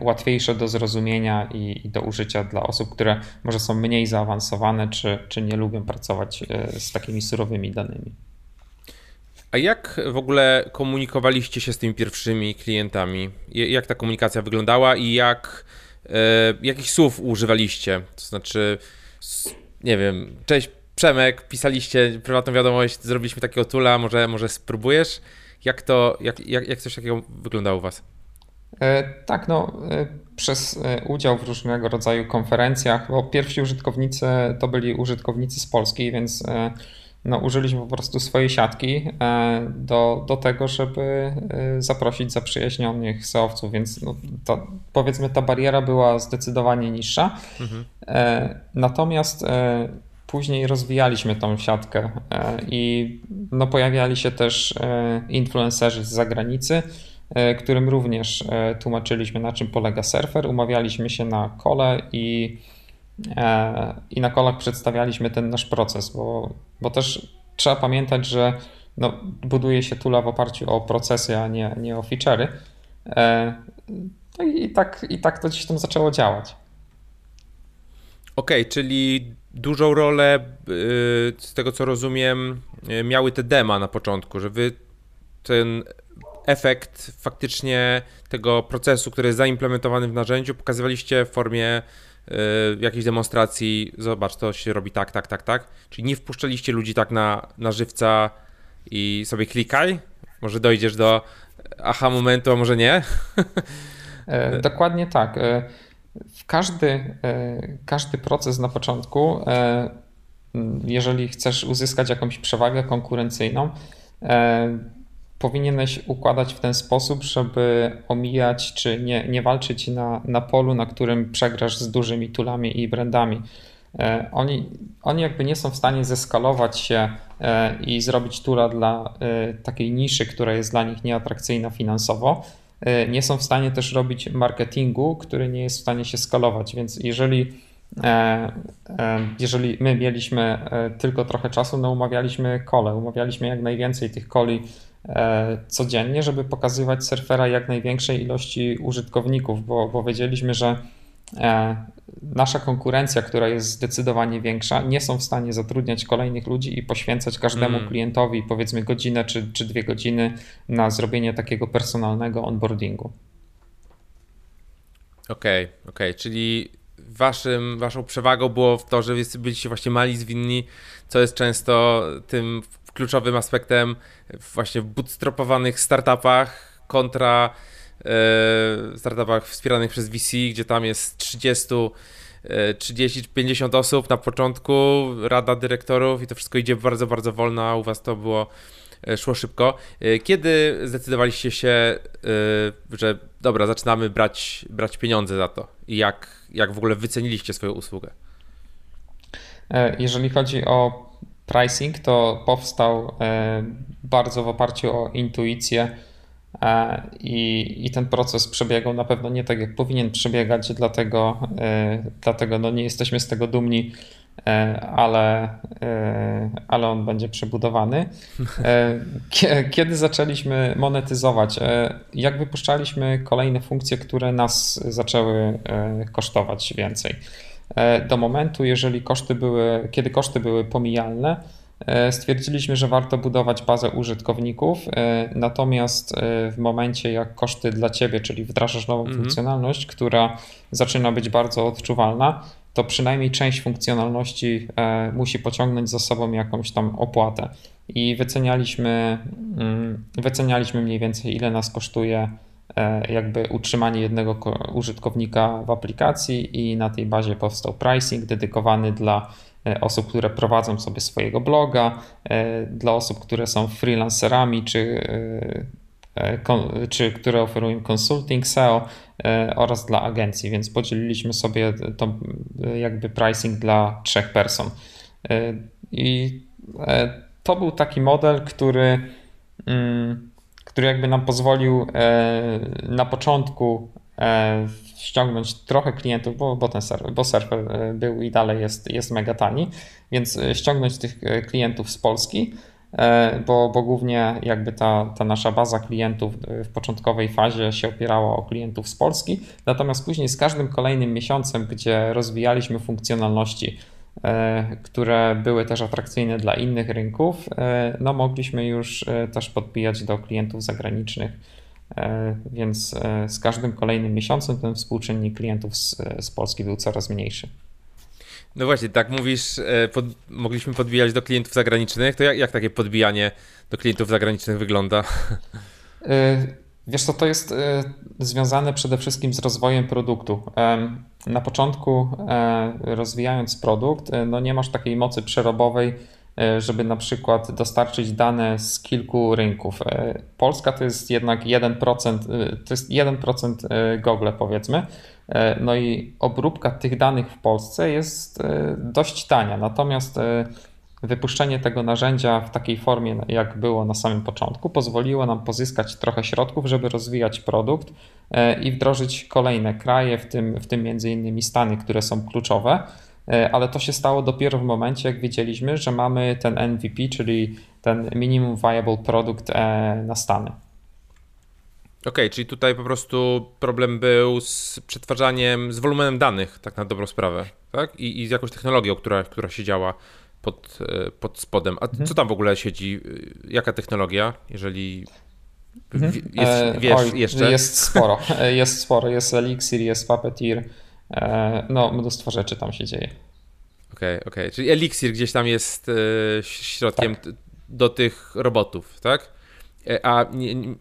[SPEAKER 2] łatwiejsze do zrozumienia i, i, do użycia dla osób, które może są mniej zaawansowane, czy, czy nie lubią pracować e, z takimi surowymi danymi.
[SPEAKER 1] A jak w ogóle komunikowaliście się z tymi pierwszymi klientami? Jak ta komunikacja wyglądała i jak, e, jakich słów używaliście? To znaczy, nie wiem, cześć Przemek, pisaliście prywatną wiadomość, zrobiliśmy takiego tula, może, może spróbujesz? Jak to, jak, jak, jak coś takiego wyglądało u Was?
[SPEAKER 2] E, tak, no, e, przez e, udział w różnego rodzaju konferencjach, bo pierwsi użytkownicy to byli użytkownicy z Polski, więc no, użyliśmy po prostu swojej siatki do, do tego, żeby zaprosić zaprzyjaźnionych seowców, więc no, to, powiedzmy ta bariera była zdecydowanie niższa. Mhm. Natomiast później rozwijaliśmy tą siatkę i no, pojawiali się też influencerzy z zagranicy, którym również e, tłumaczyliśmy, na czym polega surfer. Umawialiśmy się na kole i, e, i na kolach przedstawialiśmy ten nasz proces, bo, bo też trzeba pamiętać, że no, buduje się tula w oparciu o procesy, a nie, nie o feature'y. No i, tak, i tak to gdzieś tam zaczęło działać.
[SPEAKER 1] Okej, okay, czyli dużą rolę z tego co rozumiem miały te dema na początku, że wy ten efekt faktycznie tego procesu, który jest zaimplementowany w narzędziu, pokazywaliście w formie y, jakiejś demonstracji, zobacz, to się robi tak, tak, tak, tak. Czyli nie wpuszczaliście ludzi tak na, na żywca i sobie klikaj, może dojdziesz do aha momentu, a może nie.
[SPEAKER 2] E, dokładnie tak. E, w każdy, każdy proces na początku, jeżeli chcesz uzyskać jakąś przewagę konkurencyjną, powinieneś układać w ten sposób, żeby omijać czy nie, nie walczyć na, na polu, na którym przegrasz z dużymi tulami i brandami. E, oni, oni jakby nie są w stanie zeskalować się e, i zrobić tula dla e, takiej niszy, która jest dla nich nieatrakcyjna finansowo. Nie są w stanie też robić marketingu, który nie jest w stanie się skalować. Więc jeżeli, jeżeli my mieliśmy tylko trochę czasu, no umawialiśmy kole, umawialiśmy jak najwięcej tych koli codziennie, żeby pokazywać surfera jak największej ilości użytkowników, bo, bo wiedzieliśmy, że e, nasza konkurencja, która jest zdecydowanie większa, nie są w stanie zatrudniać kolejnych ludzi i poświęcać każdemu mm. klientowi powiedzmy godzinę czy, czy dwie godziny na zrobienie takiego personalnego onboardingu.
[SPEAKER 1] Okej, okay, okej, okay. czyli waszym, waszą przewagą było w to, że byliście właśnie mali zwinni, co jest często tym kluczowym aspektem właśnie w bootstrapowanych startupach kontra e, startupach wspieranych przez VC, gdzie tam jest 30 30 50 osób na początku, rada dyrektorów i to wszystko idzie bardzo, bardzo wolno, a u was to było e, szło szybko. E, kiedy zdecydowaliście się, że dobra, zaczynamy brać, brać pieniądze za to i jak, jak w ogóle wyceniliście swoją usługę?
[SPEAKER 2] Jeżeli chodzi o pricing to powstał e, bardzo w oparciu o intuicję e, i, i ten proces przebiegał na pewno nie tak, jak powinien przebiegać, dlatego, e, dlatego no nie jesteśmy z tego dumni, ale, ale on będzie przebudowany. Kiedy zaczęliśmy monetyzować? Jak wypuszczaliśmy kolejne funkcje, które nas zaczęły kosztować więcej? Do momentu, jeżeli koszty były, kiedy koszty były pomijalne, stwierdziliśmy, że warto budować bazę użytkowników, natomiast w momencie jak koszty dla ciebie, czyli wdrażasz nową mhm. funkcjonalność, która zaczyna być bardzo odczuwalna, to przynajmniej część funkcjonalności musi pociągnąć za sobą jakąś tam opłatę. I wycenialiśmy, mm, wycenialiśmy mniej więcej, ile nas kosztuje E, jakby utrzymanie jednego użytkownika w aplikacji i na tej bazie powstał pricing dedykowany dla e, osób, które prowadzą sobie swojego bloga, e, dla osób, które są freelancerami czy, czy które oferują consulting SEO oraz dla agencji, więc podzieliliśmy sobie to jakby pricing dla trzech person. I to był taki model, który mm, który jakby nam pozwolił e, na początku e, ściągnąć trochę klientów, bo, bo ten serwer, bo serwer e, był i dalej jest, jest mega tani, więc ściągnąć tych klientów z Polski, bo, bo głównie jakby ta, ta nasza baza klientów w początkowej fazie się opierała o klientów z Polski, natomiast później z każdym kolejnym miesiącem, gdzie rozwijaliśmy funkcjonalności, które były też atrakcyjne dla innych rynków, e, no mogliśmy już e, też podbijać do klientów zagranicznych. Więc z każdym kolejnym miesiącem ten współczynnik klientów z, z Polski był coraz mniejszy.
[SPEAKER 1] No właśnie, tak mówisz, pod, mogliśmy podbijać do klientów zagranicznych. To jak, jak takie podbijanie do klientów zagranicznych wygląda?
[SPEAKER 2] Wiesz co, to jest związane przede wszystkim z rozwojem produktu na początku e, rozwijając produkt, e, no nie masz takiej mocy przerobowej, e, żeby na przykład dostarczyć dane z kilku rynków. Polska to jest jednak 1%, to jest 1% Google powiedzmy. No i obróbka tych danych w Polsce jest dość tania. Natomiast Wypuszczenie tego narzędzia w takiej formie, jak było na samym początku, pozwoliło nam pozyskać trochę środków, żeby rozwijać produkt e, i wdrożyć kolejne kraje, w tym, w tym między innymi Stany, które są kluczowe. E, ale to się stało dopiero w momencie, jak wiedzieliśmy, że mamy ten MVP, czyli ten Minimum Viable Product e, na Stany.
[SPEAKER 1] Okej, okay, czyli tutaj po prostu problem był z przetwarzaniem, z wolumenem danych, tak na dobrą sprawę, tak? I, i z jakąś technologią, która, która się działa pod, e, pod spodem. A mhm. co tam w ogóle siedzi? Jaka technologia, jeżeli mhm. jest, e, wiesz Oj, jeszcze?
[SPEAKER 2] Jest sporo, e, jest sporo. Jest Elixir, jest Puppeteer, no mnóstwo rzeczy tam się dzieje.
[SPEAKER 1] Okej, okay, okej. Okay. Czyli Elixir gdzieś tam jest środkiem tak. do tych robotów, tak? A nie, nie,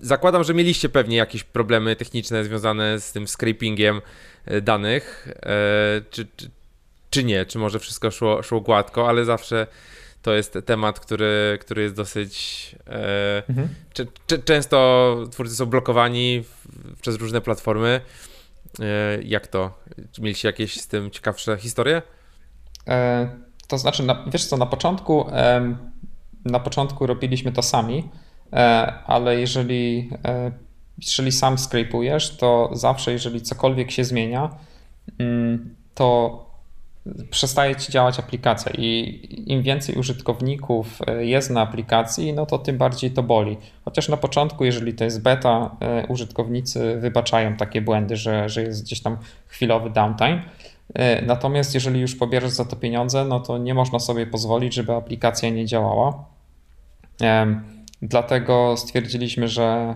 [SPEAKER 1] zakładam, że mieliście pewnie jakieś problemy techniczne związane z tym scrapingiem danych. Czy, czy, czy nie, czy może wszystko szło, szło gładko, ale zawsze to jest temat, który, który jest dosyć. E, mhm. często twórcy są blokowani w, przez różne platformy. E, jak to? Czy mieliście jakieś z tym ciekawsze historie?
[SPEAKER 2] E, to znaczy, na, wiesz co, na początku, na początku robiliśmy to sami, e, ale jeżeli, e, jeżeli sam skrypujesz, to zawsze, jeżeli cokolwiek się zmienia, mm, to przestaje ci działać aplikacja i im więcej użytkowników e, jest na aplikacji, no to tym bardziej to boli. Chociaż na początku, jeżeli to jest beta, e, użytkownicy wybaczają takie błędy, że, że jest gdzieś tam chwilowy downtime. E, natomiast jeżeli już pobierasz za to pieniądze, no to nie można sobie pozwolić, żeby aplikacja nie działała. Dlatego stwierdziliśmy, że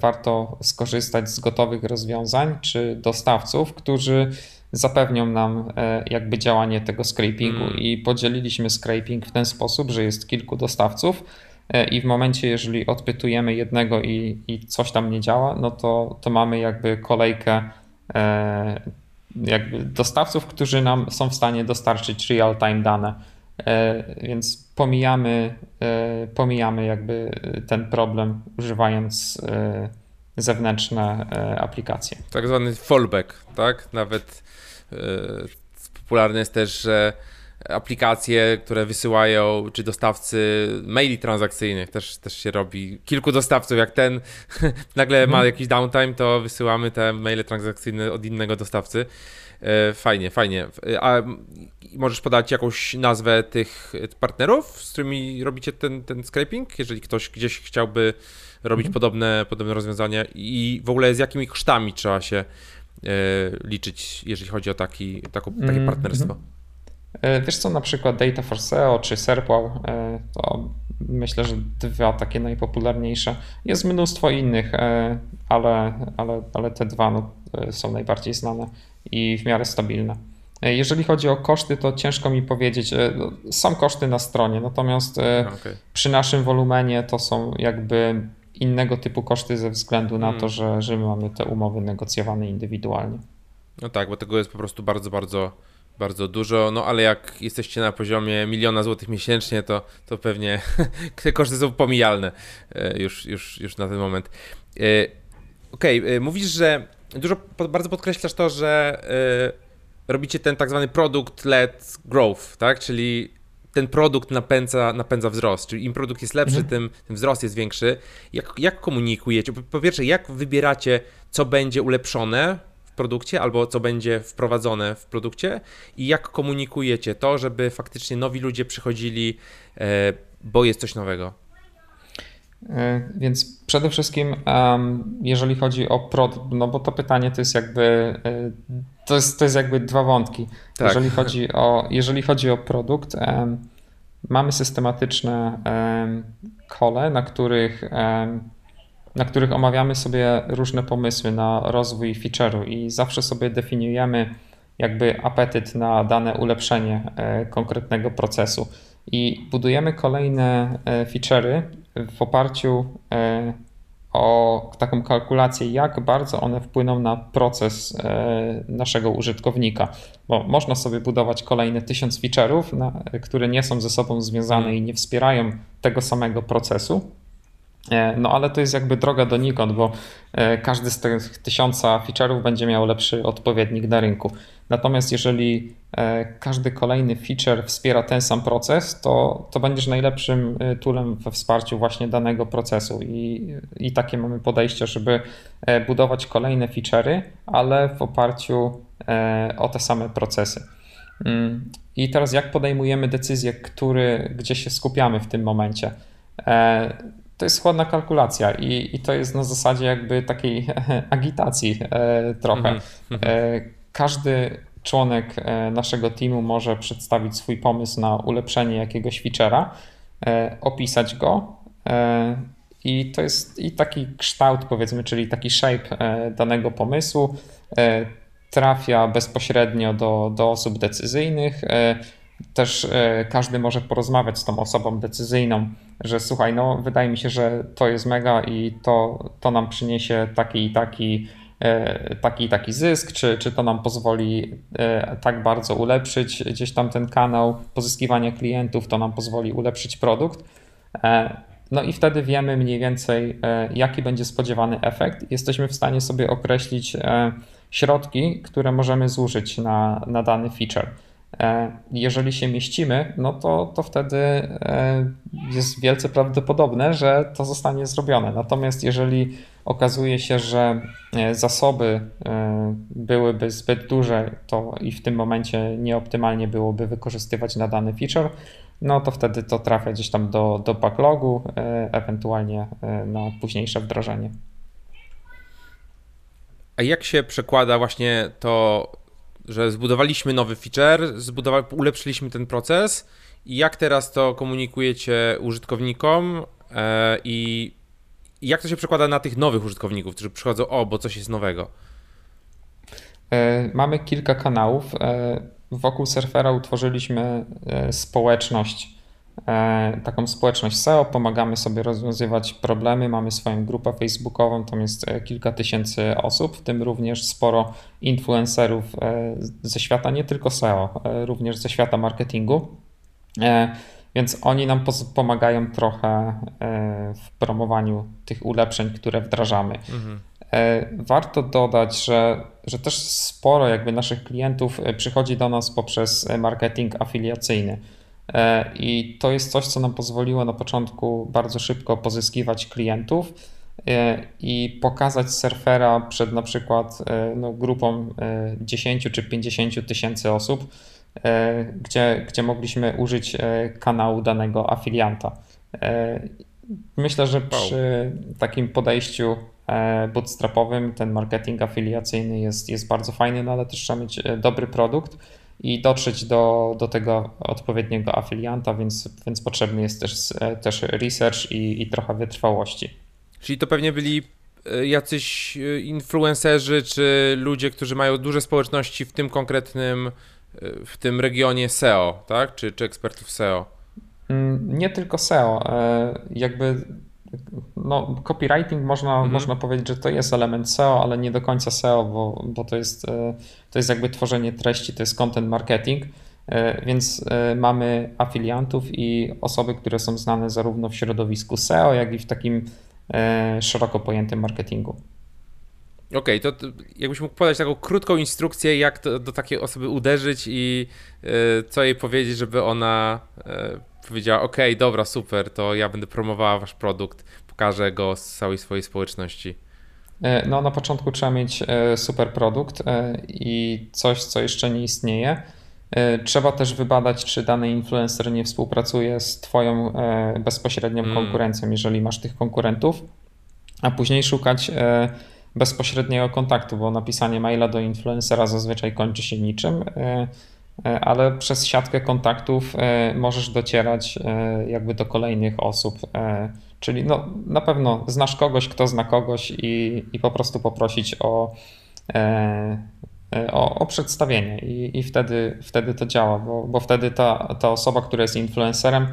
[SPEAKER 2] warto skorzystać z gotowych rozwiązań czy dostawców, którzy zapewnią nam e, jakby działanie tego scrapingu mm. i podzieliliśmy scraping w ten sposób, że jest kilku dostawców e, i w momencie, jeżeli odpytujemy jednego i, i coś tam nie działa, no to, to mamy jakby kolejkę e, jakby dostawców, którzy nam są w stanie dostarczyć real-time dane. Więc pomijamy, pomijamy jakby ten problem używając zewnętrzne aplikacje.
[SPEAKER 1] Tak zwany fallback, tak? Nawet popularne jest też, że aplikacje, które wysyłają, czy dostawcy maili transakcyjnych, też, też się robi. Kilku dostawców, jak ten nagle ma mhm. jakiś downtime, to wysyłamy te maile transakcyjne od innego dostawcy. E, fajnie, fajnie. A możesz podać jakąś nazwę tych partnerów, z którymi robicie ten, ten scraping? Jeżeli ktoś gdzieś chciałby robić mhm. podobne, podobne rozwiązania i w ogóle z jakimi kosztami trzeba się E, liczyć, jeżeli chodzi o taki, taką, takie mhm, partnerstwo?
[SPEAKER 2] Wiesz co, na przykład Data for SEO czy SERPWOW to myślę, że dwa takie najpopularniejsze. Jest mnóstwo innych, ale, ale, ale te dwa no, są najbardziej znane i w miarę stabilne. Jeżeli chodzi o koszty, to ciężko mi powiedzieć. No, są koszty na stronie, natomiast okay. przy naszym wolumenie to są jakby innego typu koszty ze względu na hmm. to, że, że my mamy te umowy negocjowane indywidualnie.
[SPEAKER 1] No tak, bo tego jest po prostu bardzo, bardzo, bardzo dużo. No ale jak jesteście na poziomie miliona złotych miesięcznie, to, to pewnie te koszty są pomijalne e, już, już, już na ten moment. E, okej, okay, e, mówisz, że dużo bardzo podkreślasz to, że robicie ten tak zwany product-led growth, tak? Czyli ten produkt napędza, napędza wzrost. Czyli im produkt jest lepszy, mhm. tym, tym wzrost jest większy. Jak, jak komunikujecie? Po pierwsze, jak wybieracie, co będzie ulepszone w produkcie, albo co będzie wprowadzone w produkcie i jak komunikujecie to, żeby faktycznie nowi ludzie przychodzili, e, bo jest coś nowego?
[SPEAKER 2] E, więc przede wszystkim, jeżeli chodzi o produkt, no bo to pytanie to jest jakby, e, to jest, to jest jakby dwa wątki. Tak. Jeżeli, chodzi o, jeżeli chodzi o produkt, mamy systematyczne kole, na których, na których omawiamy sobie różne pomysły na rozwój feature'u i zawsze sobie definiujemy jakby apetyt na dane ulepszenie e, konkretnego procesu i budujemy kolejne feature'y w oparciu e, o taką kalkulację, jak bardzo one wpłyną na proces e, naszego użytkownika. Bo można sobie budować kolejne tysiąc feature'ów, które nie są ze sobą związane i nie wspierają tego samego procesu. E, no ale to jest jakby droga donikąd, bo każdy z tych tysiąca feature'ów będzie miał lepszy odpowiednik na rynku. Natomiast jeżeli każdy kolejny feature wspiera ten sam proces, to, to będziesz najlepszym e, toolem we wsparciu właśnie danego procesu. I, I takie mamy podejście, żeby e, budować kolejne feature'y, ale w oparciu o te same procesy. Mm, I teraz jak podejmujemy decyzję, który, gdzie się skupiamy w tym momencie? To jest chłodna kalkulacja i, i to jest na zasadzie jakby takiej agitacji trochę. Mm -hmm każdy członek e, naszego teamu może przedstawić swój pomysł na ulepszenie jakiegoś feature'a, e, opisać go e, i to jest i taki kształt, powiedzmy, czyli taki shape danego pomysłu trafia bezpośrednio do, do osób decyzyjnych. Też każdy może porozmawiać z tą osobą decyzyjną, że słuchaj, no wydaje mi się, że to jest mega i to, to nam przyniesie taki i taki taki taki zysk, czy, czy to nam pozwoli e, tak bardzo ulepszyć gdzieś tam ten kanał pozyskiwania klientów, to nam pozwoli ulepszyć produkt. E, no i wtedy wiemy mniej więcej, jaki będzie spodziewany efekt. Jesteśmy w stanie sobie określić środki, które możemy zużyć na, na dany feature. Jeżeli się mieścimy, no to, to wtedy jest wielce prawdopodobne, że to zostanie zrobione. Natomiast jeżeli okazuje się, że e, zasoby e, byłyby zbyt duże to i w tym momencie nieoptymalnie byłoby wykorzystywać na dany feature, no to wtedy to trafia gdzieś tam do, do backlogu, e, ewentualnie na późniejsze wdrożenie.
[SPEAKER 1] A jak się przekłada właśnie to, że zbudowaliśmy nowy feature, zbudowa- ulepszyliśmy ten proces i jak teraz to komunikujecie użytkownikom i jak to się przekłada na tych nowych użytkowników, którzy przychodzą, o, bo coś jest nowego?
[SPEAKER 2] E, mamy kilka kanałów. E, wokół surfera utworzyliśmy e, społeczność, taką społeczność SEO. Pomagamy sobie rozwiązywać problemy. Mamy swoją grupę facebookową, tam jest kilka tysięcy osób, w tym również sporo influencerów ze świata nie tylko SEO, również ze świata marketingu. Więc oni nam pomagają trochę e, w promowaniu tych ulepszeń, które wdrażamy. Mhm. E, warto dodać, że, że też sporo jakby naszych klientów e, przychodzi do nas poprzez marketing afiliacyjny. I to jest coś, co nam pozwoliło na początku bardzo szybko pozyskiwać klientów i pokazać surfera przed na przykład no, grupą 10 czy 50 tysięcy osób E, gdzie, gdzie mogliśmy użyć e, kanału danego afilianta. E, myślę, że przy takim podejściu bootstrapowym ten marketing afiliacyjny jest, jest bardzo fajny, no ale też trzeba mieć dobry produkt i dotrzeć do, do tego odpowiedniego afilianta, więc, więc potrzebny jest też, też research i, i trochę wytrwałości.
[SPEAKER 1] Czyli to pewnie byli e, jacyś e, influencerzy, czy ludzie, którzy mają duże społeczności w tym konkretnym, e, w tym regionie SEO, tak? Czy, czy ekspertów SEO?
[SPEAKER 2] Mm, nie tylko SEO. Jakby no, copywriting można, mhm. można powiedzieć, że to jest element SEO, ale nie do końca SEO, bo, bo to, jest, to jest jakby tworzenie treści, to jest content marketing. Więc mamy afiliantów i osoby, które są znane zarówno w środowisku SEO, jak i w takim E, szeroko pojętym marketingu.
[SPEAKER 1] Okej, okay, to, jakbyś mógł podać taką krótką instrukcję, jak to, do takiej osoby uderzyć i co jej powiedzieć, żeby ona powiedziała: OK, dobra, super, to ja będę promowała wasz produkt, pokażę go z całej swojej społeczności.
[SPEAKER 2] No, na początku trzeba mieć super produkt i coś, co jeszcze nie istnieje. E, trzeba też wybadać, czy dany influencer nie współpracuje z Twoją e, bezpośrednią mm. konkurencją, jeżeli masz tych konkurentów, a później szukać e, bezpośredniego kontaktu, bo napisanie maila do influencera zazwyczaj kończy się niczym, ale przez siatkę kontaktów możesz docierać jakby do kolejnych osób. Czyli no, na pewno znasz kogoś, kto zna kogoś i, i po prostu poprosić o E, o, o przedstawienie i, i wtedy, wtedy to działa, bo, bo wtedy ta, ta osoba, która jest influencerem,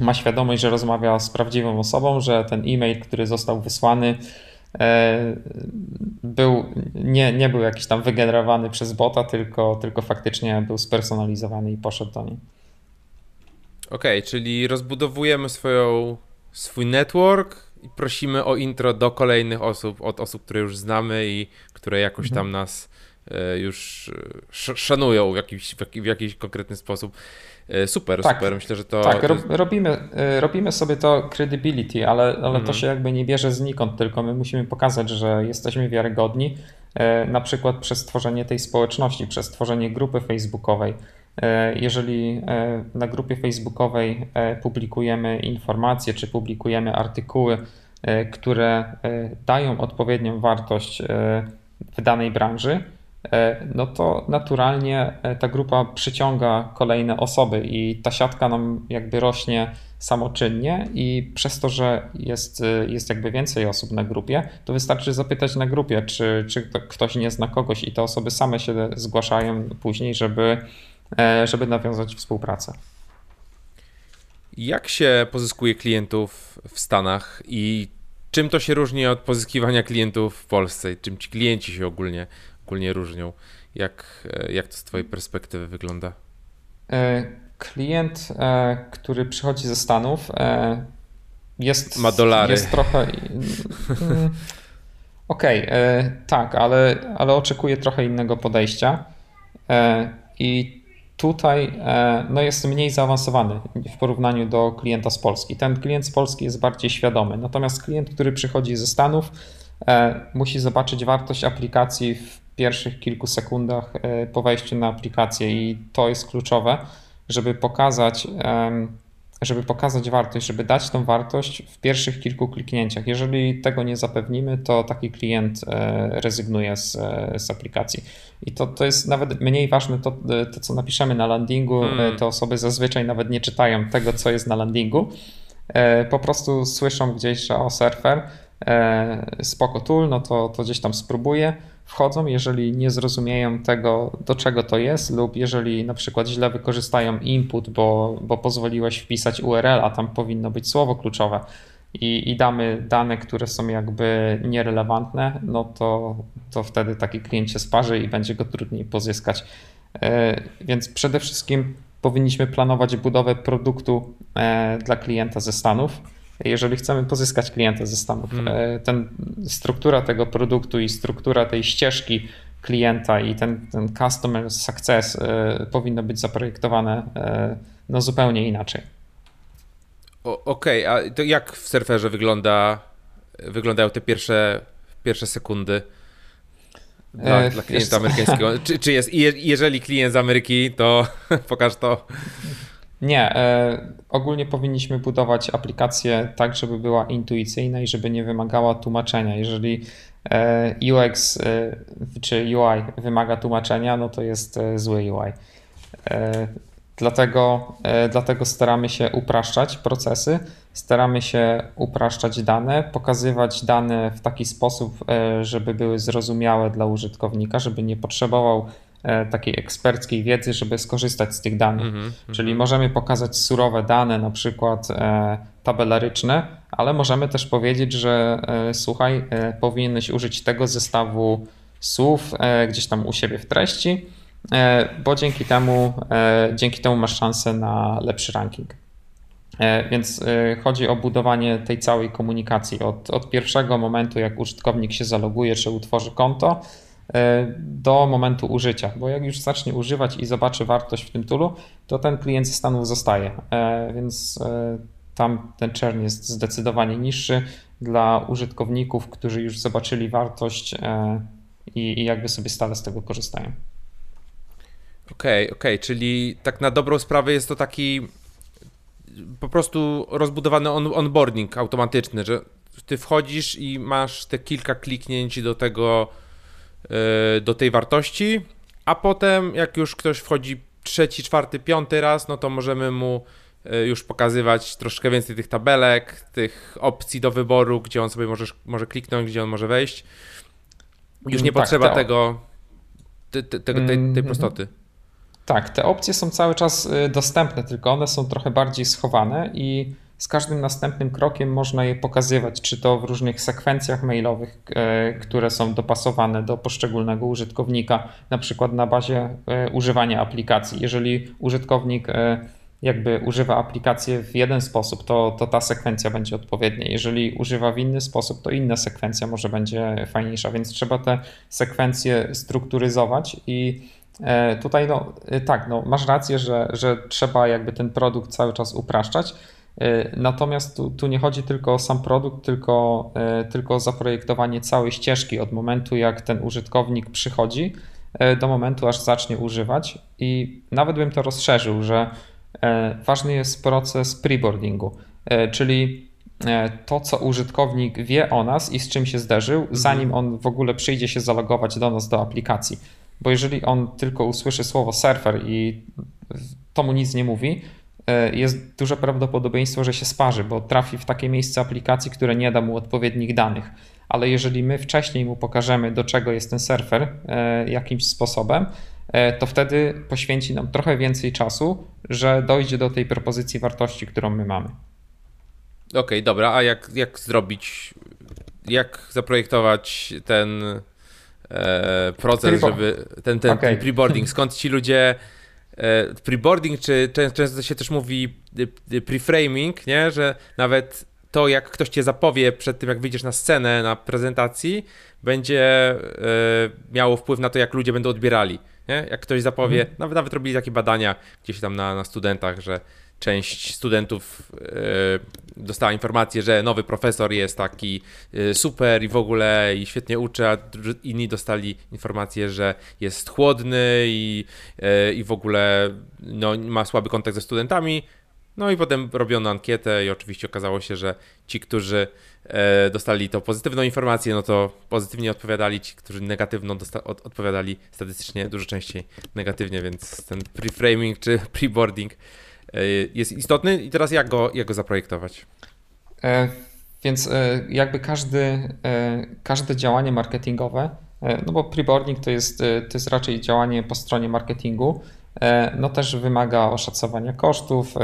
[SPEAKER 2] ma świadomość, że rozmawia z prawdziwą osobą, że ten e-mail, który został wysłany, e, był, nie, nie był jakiś tam wygenerowany przez bota, tylko, tylko faktycznie był spersonalizowany i poszedł do niej.
[SPEAKER 1] Okej, okay, czyli rozbudowujemy swoją, swój network i prosimy o intro do kolejnych osób, od osób, które już znamy i które jakoś tam mhm. nas E, już e, szanują w jakiś, w jakiś konkretny sposób. E, super, tak, super. Myślę, że to.
[SPEAKER 2] Tak, robimy, robimy sobie to credibility, ale, ale mhm. to się jakby nie bierze znikąd, tylko my musimy pokazać, że jesteśmy wiarygodni, na przykład przez tworzenie tej społeczności, przez tworzenie grupy facebookowej. Jeżeli na grupie facebookowej publikujemy informacje czy publikujemy artykuły, które dają odpowiednią wartość w danej branży, E, no to naturalnie e, ta grupa przyciąga kolejne osoby i ta siatka nam jakby rośnie samoczynnie i przez to, że jest, e, jest jakby więcej osób na grupie, to wystarczy zapytać na grupie, czy, czy ktoś nie zna kogoś i te osoby same się zgłaszają później, żeby, żeby nawiązać współpracę.
[SPEAKER 1] Jak się pozyskuje klientów w Stanach i czym to się różni od pozyskiwania klientów w Polsce? Czym ci klienci się ogólnie ogólnie różnią. Jak, e, jak to z Twojej perspektywy wygląda?
[SPEAKER 2] E, klient, e, który przychodzi ze Stanów, jest,
[SPEAKER 1] Ma dolary.
[SPEAKER 2] jest trochę. Mm, okej, okay, tak, ale, ale oczekuje trochę innego podejścia. I tutaj no jest mniej zaawansowany w porównaniu do klienta z Polski. Ten klient z Polski jest bardziej świadomy, natomiast klient, który przychodzi ze Stanów, musi zobaczyć wartość aplikacji w pierwszych kilku sekundach e, po wejściu na aplikację i to jest kluczowe, żeby pokazać, żeby pokazać wartość, żeby dać tą wartość w pierwszych kilku kliknięciach. Jeżeli tego nie zapewnimy, to taki klient e, rezygnuje z, e, z aplikacji. I to, to jest nawet mniej ważne to, to, co napiszemy na landingu. Hmm. Te osoby zazwyczaj nawet nie czytają tego, co jest na landingu. Po prostu słyszą gdzieś, że o surfer, spoko tool, no to, to gdzieś tam spróbuję wchodzą, jeżeli nie zrozumieją tego, do czego to jest, lub jeżeli na przykład źle wykorzystają input, bo, bo pozwoliłeś wpisać URL, a tam powinno być słowo kluczowe i, i damy dane, które są jakby nierelevantne, no to, to wtedy taki klient się sparzy i będzie go trudniej pozyskać. E, więc przede wszystkim powinniśmy planować budowę produktu e, dla klienta ze Stanów jeżeli chcemy pozyskać klienta ze Stanów. Hmm. Ten, struktura tego produktu i struktura tej ścieżki klienta i ten, ten customer success e, powinno być zaprojektowane e, no, zupełnie inaczej.
[SPEAKER 1] Okej, okay, a to jak w surferze wygląda, wyglądają te pierwsze, pierwsze sekundy? Dla, dla klienta amerykańskiego. Czy, czy jest, jeżeli klient z Ameryki, to pokaż to.
[SPEAKER 2] Nie, e, ogólnie powinniśmy budować aplikację tak, żeby była intuicyjna i żeby nie wymagała tłumaczenia. Jeżeli UX czy UI wymaga tłumaczenia, no to jest zły UI. Dlatego, dlatego staramy się upraszczać procesy, staramy się upraszczać dane, pokazywać dane w taki sposób, żeby były zrozumiałe dla użytkownika, żeby nie potrzebował E, takiej eksperckiej wiedzy, żeby skorzystać z tych danych. Mm -hmm, Czyli mm -hmm. możemy pokazać surowe dane, na przykład e, tabelaryczne, ale możemy też powiedzieć, że e, słuchaj, powinieneś użyć tego zestawu słów gdzieś tam u siebie w treści, bo dzięki temu, dzięki temu masz szansę na lepszy ranking. Więc chodzi o budowanie tej całej komunikacji od, od pierwszego momentu, jak użytkownik się zaloguje czy utworzy konto, E, do momentu użycia, bo jak już zacznie używać i zobaczy wartość w tym toolu, to ten klient ze Stanów zostaje, e, więc e, tam ten churn jest zdecydowanie niższy dla użytkowników, którzy już zobaczyli wartość i, jakby sobie stale z tego korzystają.
[SPEAKER 1] Okej, okay, okej, okay. czyli tak na dobrą sprawę jest to taki po prostu rozbudowany on, onboarding automatyczny, że ty wchodzisz i masz te kilka kliknięć do tego E, do tej wartości, a potem jak już ktoś wchodzi trzeci, czwarty, piąty raz, no to możemy mu e, już pokazywać troszkę więcej tych tabelek, tych opcji do wyboru, gdzie on sobie może, może kliknąć, gdzie on może wejść. Już nie tak, potrzeba tego, te, te, te, tej, tej mhm. prostoty.
[SPEAKER 2] Tak, te opcje są cały czas y, dostępne, tylko one są trochę bardziej schowane i z każdym następnym krokiem można je pokazywać, czy to w różnych sekwencjach mailowych, e, które są dopasowane do poszczególnego użytkownika, na przykład na bazie e, używania aplikacji. Jeżeli użytkownik e, jakby używa aplikacji w jeden sposób, to, to ta sekwencja będzie odpowiednia. Jeżeli używa w inny sposób, to inna sekwencja może będzie fajniejsza, więc trzeba te sekwencje strukturyzować i tutaj no tak, no, masz rację, że, że trzeba jakby ten produkt cały czas upraszczać, natomiast tu, tu, nie chodzi tylko o sam produkt, tylko, e, tylko o zaprojektowanie całej ścieżki od momentu, jak ten użytkownik przychodzi, e, do momentu, aż zacznie używać. I nawet bym to rozszerzył, że ważny jest proces preboardingu, czyli to, co użytkownik wie o nas i z czym się zderzył, mhm. zanim on w ogóle przyjdzie się zalogować do nas do aplikacji. Bo jeżeli on tylko usłyszy słowo surfer i to mu nic nie mówi, E, jest duże prawdopodobieństwo, że się sparzy, bo trafi w takie miejsce aplikacji, które nie da mu odpowiednich danych. Ale jeżeli my wcześniej mu pokażemy, do czego jest ten surfer e, jakimś sposobem, e, to wtedy poświęci nam trochę więcej czasu, że dojdzie do tej propozycji wartości, którą my mamy.
[SPEAKER 1] Okej, okay, dobra, a jak, jak zrobić, jak zaprojektować ten e, proces, żeby ten, ten, okay. ten preboarding, skąd ci ludzie E, preboarding, czy często się też mówi e, preframing, nie? że nawet to, jak ktoś cię zapowie przed tym, jak wyjdziesz na scenę, na prezentacji, będzie e, miało wpływ na to, jak ludzie będą odbierali. Nie? Jak ktoś zapowie, mhm. nawet, nawet robili takie badania gdzieś tam na, na studentach, że część studentów e, dostała informację, że nowy profesor jest taki e, super i w ogóle i świetnie uczy, a inni dostali informację, że jest chłodny i, e, i w ogóle no, ma słaby kontakt ze studentami. No i potem robiono ankietę i oczywiście okazało się, że ci, którzy dostali to pozytywną informację, no to pozytywnie odpowiadali, ci, którzy negatywną odpowiadali statystycznie dużo częściej negatywnie, więc ten preframing czy preboarding jest istotny i teraz jak go, jak go zaprojektować?
[SPEAKER 2] E, więc e, jakby każdy, każde działanie marketingowe, no bo preboarding to jest, to jest raczej działanie po stronie marketingu, no też wymaga oszacowania kosztów,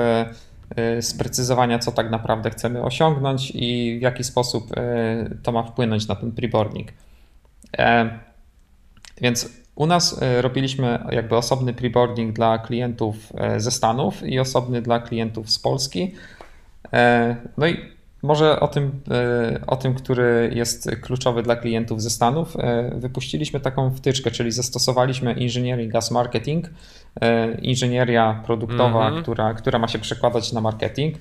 [SPEAKER 2] sprecyzowania, co tak naprawdę chcemy osiągnąć i w jaki sposób to ma wpłynąć na ten preboarding. Więc u nas e, robiliśmy jakby osobny preboarding dla klientów e, ze Stanów i osobny dla klientów z Polski. E, no i może o tym, o tym, który jest kluczowy dla klientów ze Stanów, wypuściliśmy taką wtyczkę, czyli zastosowaliśmy Engineering as Marketing, inżynieria produktowa, mm -hmm. która, która ma się przekładać na marketing.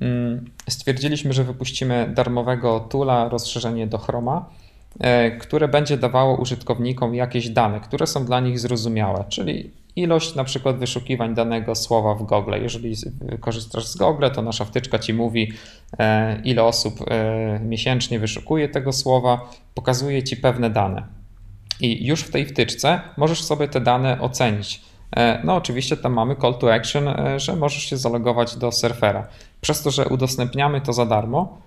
[SPEAKER 2] Mm, stwierdziliśmy, że wypuścimy darmowego toola, rozszerzenie do Chroma które będzie dawało użytkownikom jakieś dane, które są dla nich zrozumiałe, czyli ilość na przykład wyszukiwań danego słowa w Google. Jeżeli korzystasz z Google, to nasza wtyczka ci mówi, e, ile osób e, miesięcznie wyszukuje tego słowa, pokazuje ci pewne dane. I już w tej wtyczce możesz sobie te dane ocenić. E, no, oczywiście tam mamy call to action, że możesz się zalogować do surfera. Przez to, że udostępniamy to za darmo,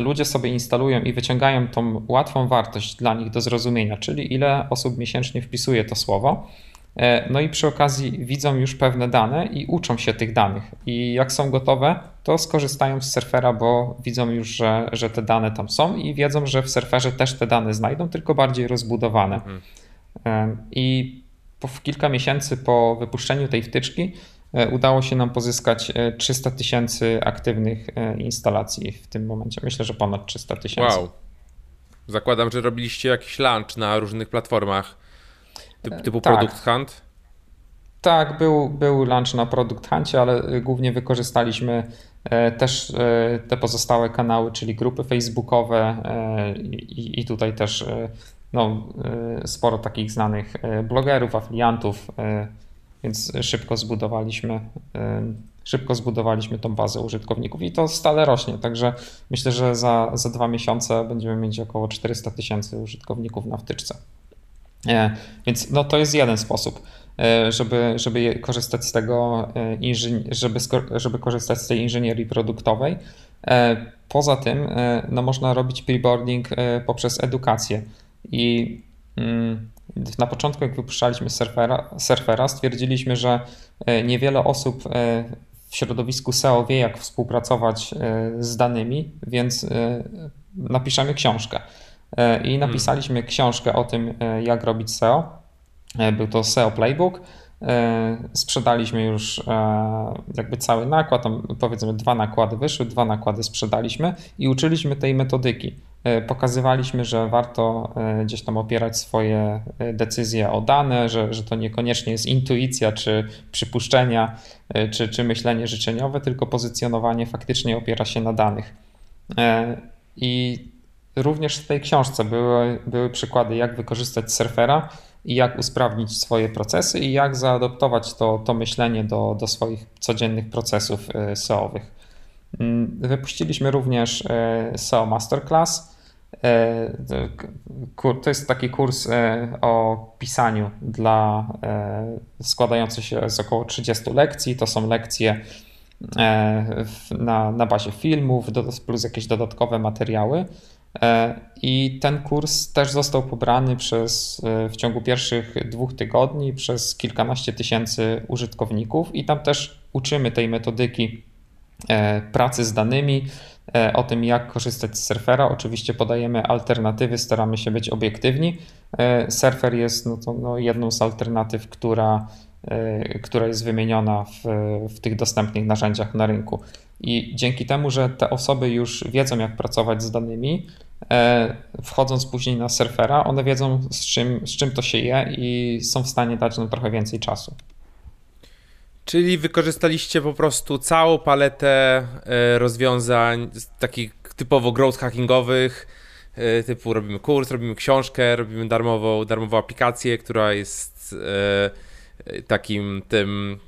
[SPEAKER 2] ludzie sobie instalują i wyciągają tą łatwą wartość dla nich do zrozumienia, czyli ile osób miesięcznie wpisuje to słowo. E, no i przy okazji widzą już pewne dane i uczą się tych danych. I jak są gotowe, to skorzystają z surfera, bo widzą już, że, że te dane tam są i wiedzą, że w surferze też te dane znajdą, tylko bardziej rozbudowane. Mhm. E, I po, w kilka miesięcy po wypuszczeniu tej wtyczki udało się nam pozyskać 300 tysięcy aktywnych instalacji w tym momencie. Myślę, że ponad 300 tysięcy. Wow.
[SPEAKER 1] Zakładam, że robiliście jakiś launch na różnych platformach Typ, typu tak. Product Hunt?
[SPEAKER 2] Tak, był, był launch na Product Huncie, ale głównie wykorzystaliśmy e, też e, te pozostałe kanały, czyli grupy facebookowe e, i, i tutaj też no, sporo takich znanych blogerów, afiliantów, więc szybko zbudowaliśmy szybko zbudowaliśmy tą bazę użytkowników i to stale rośnie, także myślę, że za, za dwa miesiące będziemy mieć około 400 tysięcy użytkowników na wtyczce. E, więc no, to jest jeden sposób, e, żeby, żeby korzystać z tego, e, żeby, żeby korzystać z tej inżynierii produktowej. Poza tym no, można robić preboarding poprzez edukację. I mm, na początku, jak wypuszczaliśmy surfera, surfera, stwierdziliśmy, że niewiele osób w środowisku SEO wie, jak współpracować z danymi, więc napiszemy książkę. E, i hmm. napisaliśmy książkę o tym, e, jak robić SEO. E, był to SEO Playbook. Sprzedaliśmy już jakby cały nakład, tam powiedzmy dwa nakłady wyszły, dwa nakłady sprzedaliśmy i uczyliśmy tej metodyki. Pokazywaliśmy, że warto gdzieś tam opierać swoje decyzje o dane, że, że to niekoniecznie jest intuicja czy przypuszczenia, czy, czy myślenie życzeniowe, tylko pozycjonowanie faktycznie opiera się na danych. I Również w tej książce były, były przykłady, jak wykorzystać surfera i jak usprawnić swoje procesy i jak zaadoptować to, to myślenie do, do swoich codziennych procesów e, SEO-owych. Mm, wypuściliśmy również e, SEO Masterclass. E, to jest taki kurs o pisaniu dla składający się z około 30 lekcji. To są lekcje na, na bazie filmów, plus jakieś dodatkowe materiały. E, I ten kurs też został pobrany przez, e, w ciągu pierwszych dwóch tygodni przez kilkanaście tysięcy użytkowników, i tam też uczymy tej metodyki e, pracy z danymi, o tym, jak korzystać z surfera. Oczywiście podajemy alternatywy, staramy się być obiektywni. Surfer jest no to, no, jedną z alternatyw, która, która jest wymieniona w, w tych dostępnych narzędziach na rynku. I dzięki temu, że te osoby już wiedzą, jak pracować z danymi, e, wchodząc później na surfera, one wiedzą, z czym, z czym to się je i są w stanie dać nam trochę więcej czasu.
[SPEAKER 1] Czyli wykorzystaliście po prostu całą paletę e, rozwiązań takich typowo growth hackingowych, typu robimy kurs, robimy książkę, robimy darmową, darmową aplikację, która jest takim tym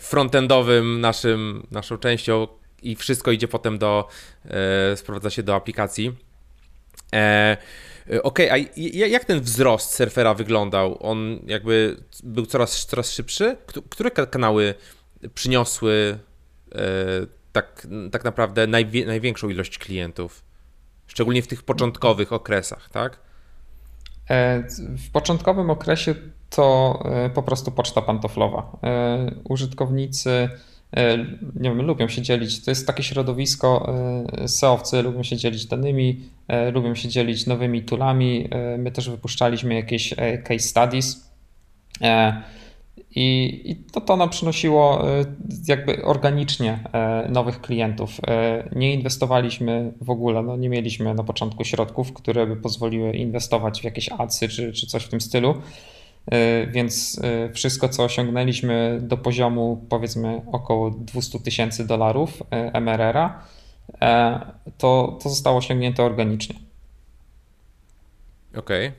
[SPEAKER 1] frontendowym naszym, naszą częścią i wszystko idzie potem do, e, sprowadza się do aplikacji. E, Okej, okay, a jak ten wzrost surfera wyglądał? On jakby był coraz, coraz szybszy? Które kanały przyniosły e, tak, tak naprawdę największą ilość klientów? Szczególnie w tych początkowych okresach, tak?
[SPEAKER 2] E, w początkowym okresie to e, po prostu poczta pantoflowa. E, użytkownicy E, nie wiem, lubią się dzielić. To jest takie środowisko, SEOwcy lubią się dzielić danymi, lubią się dzielić nowymi toolami. My też wypuszczaliśmy jakieś case studies. I, i to, to nam przynosiło jakby organicznie nowych klientów. Nie inwestowaliśmy w ogóle, no nie mieliśmy na początku środków, które by pozwoliły inwestować w jakieś adsy czy, czy coś w tym stylu. E, więc e, wszystko, co osiągnęliśmy do poziomu powiedzmy około 200 tysięcy dolarów e, MRR-a, to, to zostało osiągnięte organicznie.
[SPEAKER 1] Okej. Okay.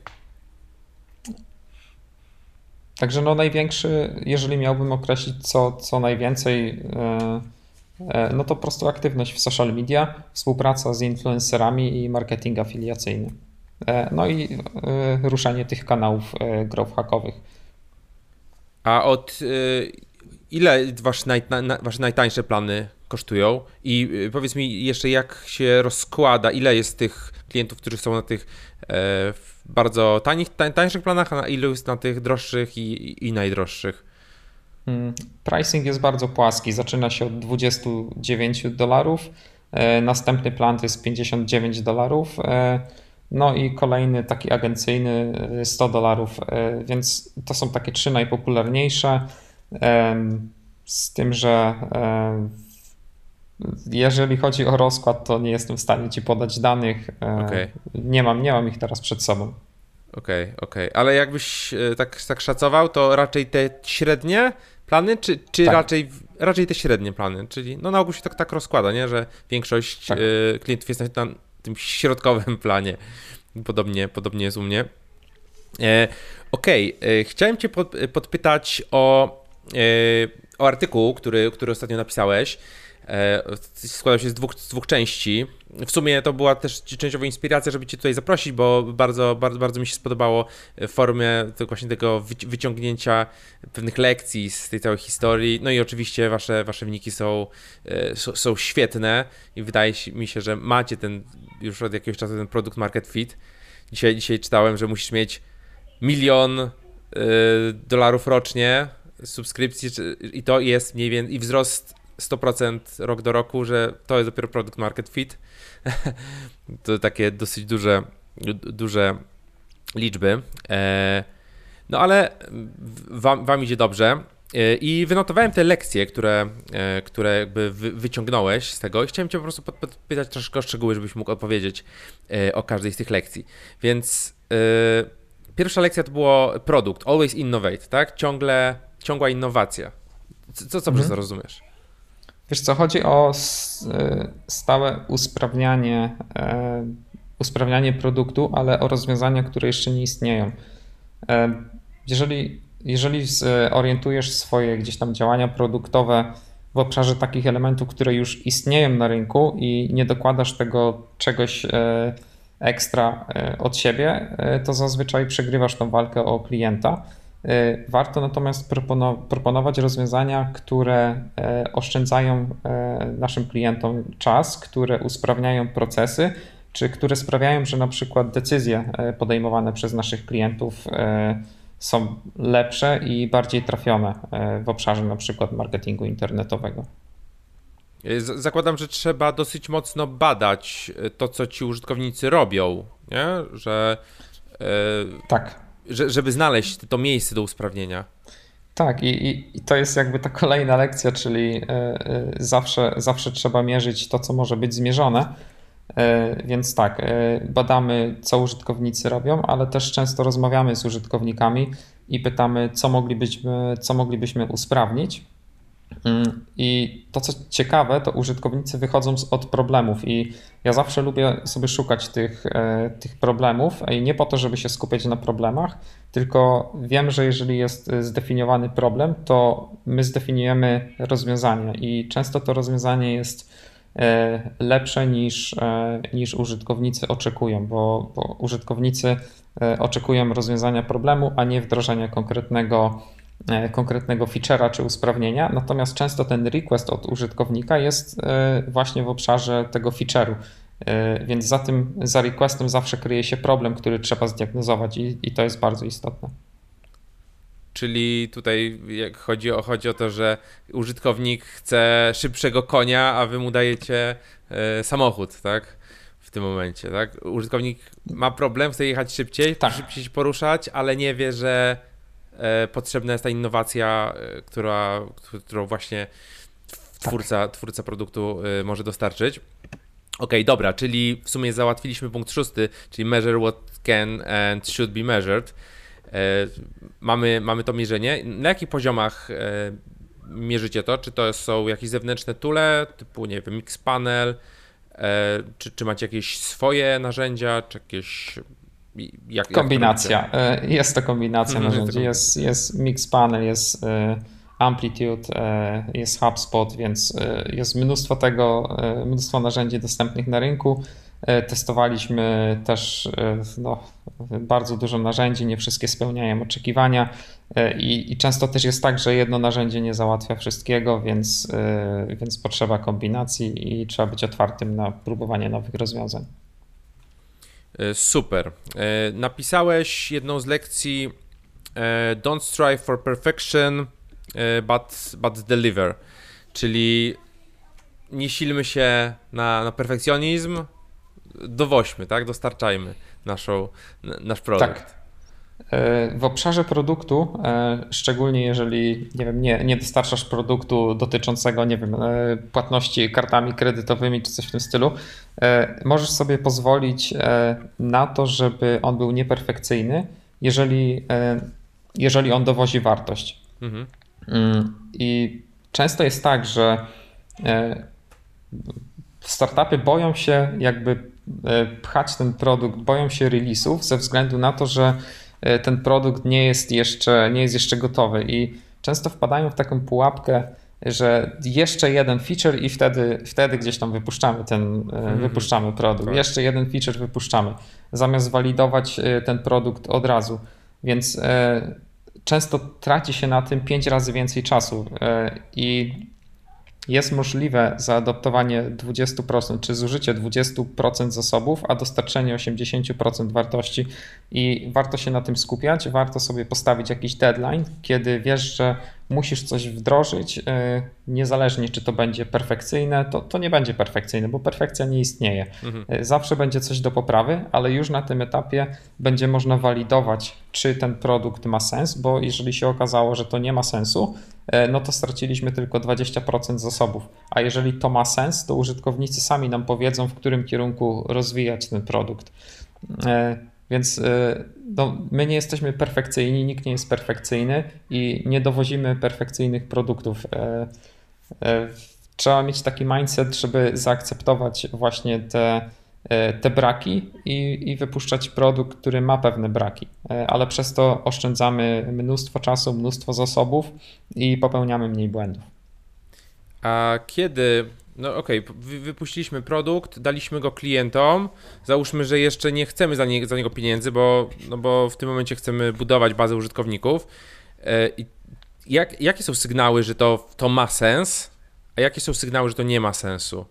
[SPEAKER 2] Także no największy, jeżeli miałbym określić co, co najwięcej, no to po prostu aktywność w social media, współpraca z influencerami i marketing afiliacyjny. No i ruszanie tych kanałów growth hackowych.
[SPEAKER 1] A od ile na, wasze najtańsze plany kosztują? I powiedz mi jeszcze, jak się rozkłada, ile jest tych klientów, którzy są na tych e, bardzo tanich, tań, tańszych planach, a ilu jest na tych droższych i, i najdroższych?
[SPEAKER 2] Hmm, pricing jest bardzo płaski. Zaczyna się od 29 dolarów. E, następny plan to jest 59 dolarów. E, no i kolejny taki agencyjny 100 dolarów, więc to są takie trzy najpopularniejsze. Z tym, że jeżeli chodzi o rozkład, to nie jestem w stanie ci podać danych. Okay. Nie, mam, nie mam ich teraz przed sobą.
[SPEAKER 1] Okej, okay, okej. Okay. Ale jakbyś e, tak, tak szacował, to raczej te średnie plany, czy, czy tak. raczej, raczej te średnie plany? Czyli no na ogół się tak, tak rozkłada, nie? że większość tak. E, klientów jest na, tym środkowym planie. Podobnie, podobnie jest u mnie. E, Okej, okay. chciałem Cię pod, podpytać o, e, o artykuł, który, który ostatnio napisałeś. E, składał się z dwóch, z dwóch części. W sumie to była też częściowo inspiracja, żeby Cię tutaj zaprosić, bo bardzo, bardzo, bardzo mi się spodobało formie tego właśnie tego wyciągnięcia pewnych lekcji z tej całej historii. No i oczywiście Wasze, wasze wyniki są, e, są, świetne i wydaje mi się, że macie ten już od jakiegoś czasu ten produkt market fit. Dzisiaj, dzisiaj czytałem, że musisz mieć milion dolarów rocznie subskrypcji i to jest mniej więcej i wzrost 100% rok do roku, że to jest dopiero produkt market fit. to takie dosyć duże, duże liczby. E, no ale wam, wam idzie dobrze. E, I wynotowałem te lekcje, które, e, które jakby wyciągnąłeś z tego i chciałem Cię po prostu podpytać troszkę o szczegóły, żebyś mógł opowiedzieć o każdej z tych lekcji. Więc Pierwsza lekcja to było produkt, always innovate, tak? Ciągle, ciągła innowacja. Co, co mhm. przez to rozumiesz?
[SPEAKER 2] Wiesz co, chodzi o stałe usprawnianie, e, usprawnianie produktu, ale o rozwiązania, które jeszcze nie istnieją. E, jeżeli, jeżeli zorientujesz swoje gdzieś tam działania produktowe w obszarze takich elementów, które już istnieją na rynku i nie dokładasz tego czegoś e, ekstra e, od siebie, e, to zazwyczaj przegrywasz tą walkę o klienta. E, warto natomiast proponować rozwiązania, które oszczędzają naszym klientom czas, które usprawniają procesy, czy które sprawiają, że na przykład decyzje podejmowane przez naszych klientów są lepsze i bardziej trafione w obszarze na przykład marketingu internetowego.
[SPEAKER 1] Y, zakładam, że trzeba dosyć mocno badać y, to, co ci użytkownicy robią, nie? Że.
[SPEAKER 2] Tak.
[SPEAKER 1] Że, żeby znaleźć to miejsce do usprawnienia.
[SPEAKER 2] Tak, i, i, to jest jakby ta kolejna lekcja, czyli yy, yy, zawsze, zawsze trzeba mierzyć to, co może być zmierzone. Więc tak, badamy, co użytkownicy robią, ale też często rozmawiamy z użytkownikami i pytamy, co moglibyśmy, co moglibyśmy usprawnić. Mm, I to, co ciekawe, to użytkownicy wychodzą od problemów, i ja zawsze lubię sobie szukać tych, e, tych problemów, i nie po to, żeby się skupiać na problemach, tylko wiem, że jeżeli jest zdefiniowany problem, to my zdefiniujemy rozwiązanie, i często to rozwiązanie jest e, lepsze niż, e, niż użytkownicy oczekują, bo, bo użytkownicy oczekują rozwiązania problemu, a nie wdrożenia konkretnego E, konkretnego feature'a czy usprawnienia, natomiast często ten request od użytkownika jest e, właśnie w obszarze tego feature'u. E, więc za tym, za requestem zawsze kryje się problem, który trzeba zdiagnozować i, i to jest bardzo istotne.
[SPEAKER 1] Czyli tutaj jak chodzi o, chodzi o to, że użytkownik chce szybszego konia, a wy mu dajecie samochód, tak? W tym momencie, tak? Użytkownik ma problem, chce jechać szybciej, tak. szybciej się poruszać, ale nie wie, że E, potrzebna jest ta innowacja, e, która, którą właśnie twórca, tak. twórca produktu e, może dostarczyć. OK, dobra, czyli w sumie załatwiliśmy punkt szósty, czyli measure what can and should be measured. Mamy, mamy to mierzenie. Na jakich poziomach mierzycie to? Czy to są jakieś zewnętrzne tule, typu, nie wiem, Mixpanel, czy, czy macie jakieś swoje narzędzia, czy jakieś Jak,
[SPEAKER 2] kombinacja. Jak jest to kombinacja mhm, narzędzi. Jest, jest Mixpanel, jest Amplitude, jest HubSpot, więc jest mnóstwo tego, mnóstwo narzędzi dostępnych na rynku. E, testowaliśmy też e, no, bardzo dużo narzędzi, nie wszystkie spełniają oczekiwania e, i, i, często też jest tak, że jedno narzędzie nie załatwia wszystkiego, więc, więc potrzeba kombinacji i trzeba być otwartym na próbowanie nowych rozwiązań.
[SPEAKER 1] Super. Napisałeś jedną z lekcji Don't strive for perfection, but, but deliver, czyli nie silmy się na, na perfekcjonizm, dowoźmy, tak? Dostarczajmy naszą, nasz produkt. Tak.
[SPEAKER 2] E, w obszarze produktu, e, szczególnie jeżeli nie, wiem, nie, nie dostarczasz produktu dotyczącego nie wiem, e, płatności kartami kredytowymi czy coś w tym stylu, możesz sobie pozwolić na to, żeby on był nieperfekcyjny, jeżeli, jeżeli on dowozi wartość. Mhm. Mm, I często jest tak, że startupy boją się jakby pchać ten produkt, boją się release'ów ze względu na to, że ten produkt nie jest jeszcze, nie jest jeszcze gotowy i często wpadają w taką pułapkę, że jeszcze jeden feature i wtedy, wtedy gdzieś tam wypuszczamy ten, mm -hmm. wypuszczamy produkt. Tak. Jeszcze jeden feature wypuszczamy, zamiast walidować ten produkt od razu. Więc często traci się na tym pięć razy więcej czasu i jest możliwe zaadoptowanie 20% czy zużycie 20% zasobów, a dostarczenie 80% wartości i warto się na tym skupiać, warto sobie postawić jakiś deadline, kiedy wiesz, że musisz coś wdrożyć, y, niezależnie czy to będzie perfekcyjne, to, to nie będzie perfekcyjne, bo perfekcja nie istnieje. Mhm. Y, zawsze będzie coś do poprawy, ale już na tym etapie będzie można walidować, czy ten produkt ma sens, bo jeżeli się okazało, że to nie ma sensu, no to straciliśmy tylko 20% zasobów. A jeżeli to ma sens, to użytkownicy sami nam powiedzą, w którym kierunku rozwijać ten produkt. Więc y, no, my nie jesteśmy perfekcyjni, nikt nie jest perfekcyjny i nie dowozimy perfekcyjnych produktów. E, e, trzeba mieć taki mindset, żeby zaakceptować właśnie te, e, te braki i, i wypuszczać produkt, który ma pewne braki, ale przez to oszczędzamy mnóstwo czasu, mnóstwo zasobów i popełniamy mniej błędów.
[SPEAKER 1] A kiedy no okej, okay, wypuściliśmy produkt, daliśmy go klientom, załóżmy, że jeszcze nie chcemy za, nie, za niego pieniędzy, bo, no bo w tym momencie chcemy budować bazę użytkowników. E, jak, jakie są sygnały, że to, to ma sens, a jakie są sygnały, że to nie ma sensu?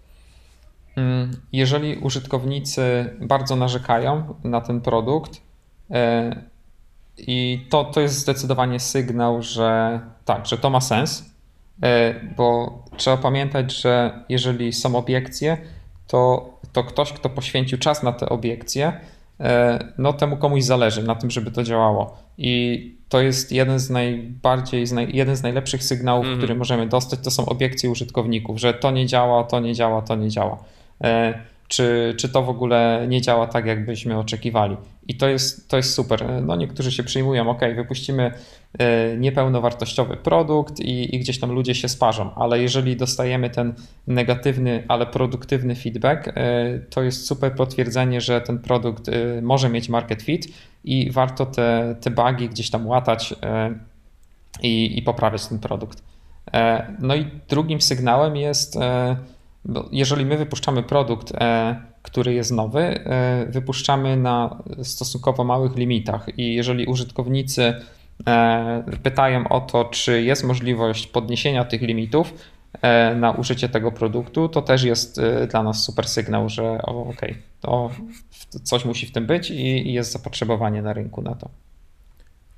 [SPEAKER 2] Mm, jeżeli użytkownicy bardzo narzekają na ten produkt, e, i to, to jest zdecydowanie sygnał, że tak, że to ma sens, E, bo trzeba pamiętać, że jeżeli są obiekcje, to, to ktoś, kto poświęcił czas na te obiekcje, e, no temu komuś zależy na tym, żeby to działało. I to jest jeden z najbardziej, jeden z najlepszych sygnałów, mm który możemy dostać, to są obiekcje użytkowników, że to nie działa, to nie działa, to nie działa. E, czy, czy to w ogóle nie działa tak, jakbyśmy oczekiwali. I to jest, to jest super. No niektórzy się przyjmują, ok, wypuścimy e, niepełnowartościowy produkt i, i gdzieś tam ludzie się sparzą, ale jeżeli dostajemy ten negatywny, ale produktywny feedback, e, to jest super potwierdzenie, że ten produkt e, może mieć market fit i warto te, te bugi gdzieś tam łatać i, i poprawiać ten produkt. No i drugim sygnałem jest jeżeli my wypuszczamy produkt, e, który jest nowy, e, wypuszczamy na stosunkowo małych limitach i jeżeli użytkownicy e, pytają o to, czy jest możliwość podniesienia tych limitów na użycie tego produktu, to też jest dla nas super sygnał, że ok, to coś musi w tym być i jest zapotrzebowanie na rynku na to.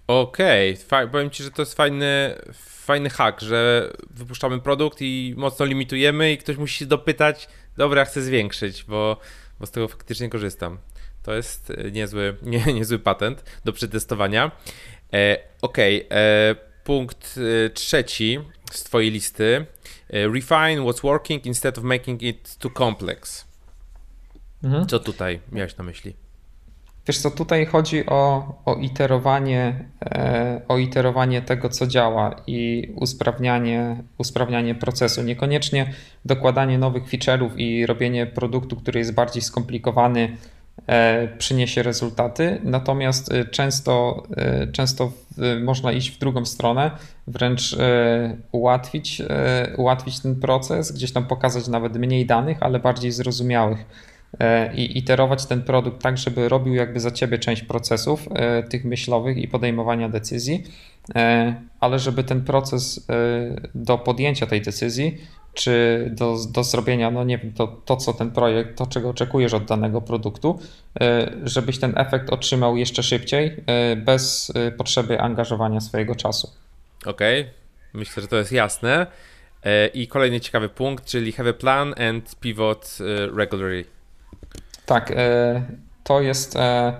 [SPEAKER 1] Okej, okay. powiem Ci, że to jest fajny, fajny hack, że wypuszczamy produkt i mocno limitujemy i ktoś musi się dopytać, dobra, chcę zwiększyć, bo, bo z tego faktycznie korzystam. To jest e, niezły, nie, niezły patent do przetestowania. E, Okej, okay. E, punkt e, trzeci z Twojej listy. Refine what's working instead of making it too complex. Mhm. Co tutaj miałeś na myśli?
[SPEAKER 2] Wiesz co, tutaj chodzi o, o, iterowanie, e, o iterowanie tego, co działa i usprawnianie, usprawnianie procesu. Niekoniecznie dokładanie nowych feature'ów i robienie produktu, który jest bardziej skomplikowany przyniesie rezultaty, natomiast często, często można iść w drugą stronę, wręcz ułatwić, ułatwić ten proces, gdzieś tam pokazać nawet mniej danych, ale bardziej zrozumiałych E, i iterować ten produkt tak, żeby robił jakby za ciebie część procesów e, tych myślowych i podejmowania decyzji, e, ale żeby ten proces do podjęcia tej decyzji, czy do, do zrobienia, no nie wiem, to, to co ten projekt, to czego oczekujesz od danego produktu, żebyś ten efekt otrzymał jeszcze szybciej, bez potrzeby angażowania swojego czasu.
[SPEAKER 1] Okej, okay. myślę, że to jest jasne. I kolejny ciekawy punkt, czyli have a plan and pivot regularly.
[SPEAKER 2] Tak, e, to jest, e,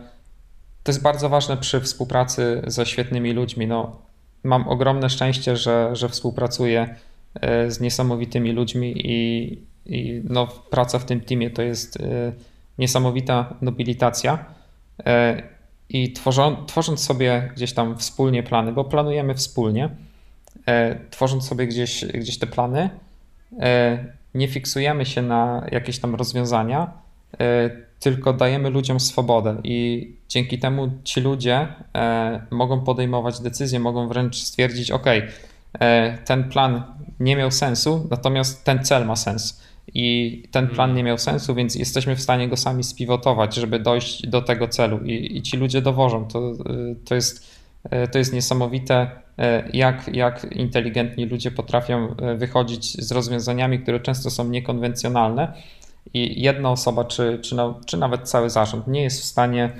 [SPEAKER 2] to jest bardzo ważne przy współpracy ze świetnymi ludźmi. No, mam ogromne szczęście, że, że współpracuję e, z niesamowitymi ludźmi i, i no, praca w tym teamie to jest niesamowita nobilitacja. I tworzą, tworząc sobie gdzieś tam wspólnie plany, bo planujemy wspólnie, tworząc sobie gdzieś, gdzieś te plany, nie fiksujemy się na jakieś tam rozwiązania, tylko dajemy ludziom swobodę i dzięki temu ci ludzie e, mogą podejmować decyzje, mogą wręcz stwierdzić: OK, e, ten plan nie miał sensu, natomiast ten cel ma sens. I ten plan mm. nie miał sensu, więc jesteśmy w stanie go sami spiwotować, żeby dojść do tego celu. I, i ci ludzie dowożą. To, to, jest, to jest niesamowite, jak, jak inteligentni ludzie potrafią wychodzić z rozwiązaniami, które często są niekonwencjonalne i jedna osoba, czy, czy, no, czy nawet cały zarząd nie jest w stanie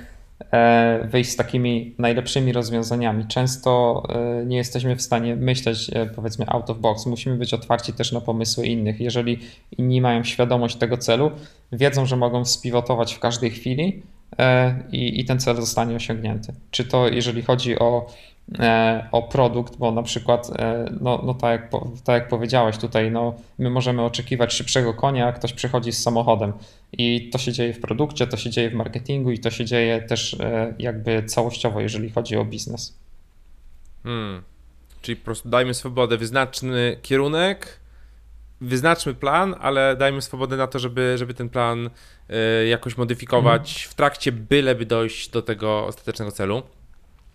[SPEAKER 2] e, wyjść z takimi najlepszymi rozwiązaniami. Często e, nie jesteśmy w stanie myśleć, e, powiedzmy, out of box. Musimy być otwarci też na pomysły innych. Jeżeli inni mają świadomość tego celu, wiedzą, że mogą spiwotować w każdej chwili i, i ten cel zostanie osiągnięty. Czy to jeżeli chodzi o o produkt, bo na przykład, e, no, no tak, jak, tak jak powiedziałeś tutaj, no, my możemy oczekiwać szybszego konia, a ktoś przychodzi z samochodem i to się dzieje w produkcie, to się dzieje w marketingu i to się dzieje też e, jakby całościowo, jeżeli chodzi o biznes.
[SPEAKER 1] Hmm. Czyli po prostu dajmy swobodę, wyznaczmy kierunek, wyznaczmy plan, ale dajmy swobodę na to, żeby, żeby ten plan jakoś modyfikować hmm. w trakcie, byleby dojść do tego ostatecznego celu.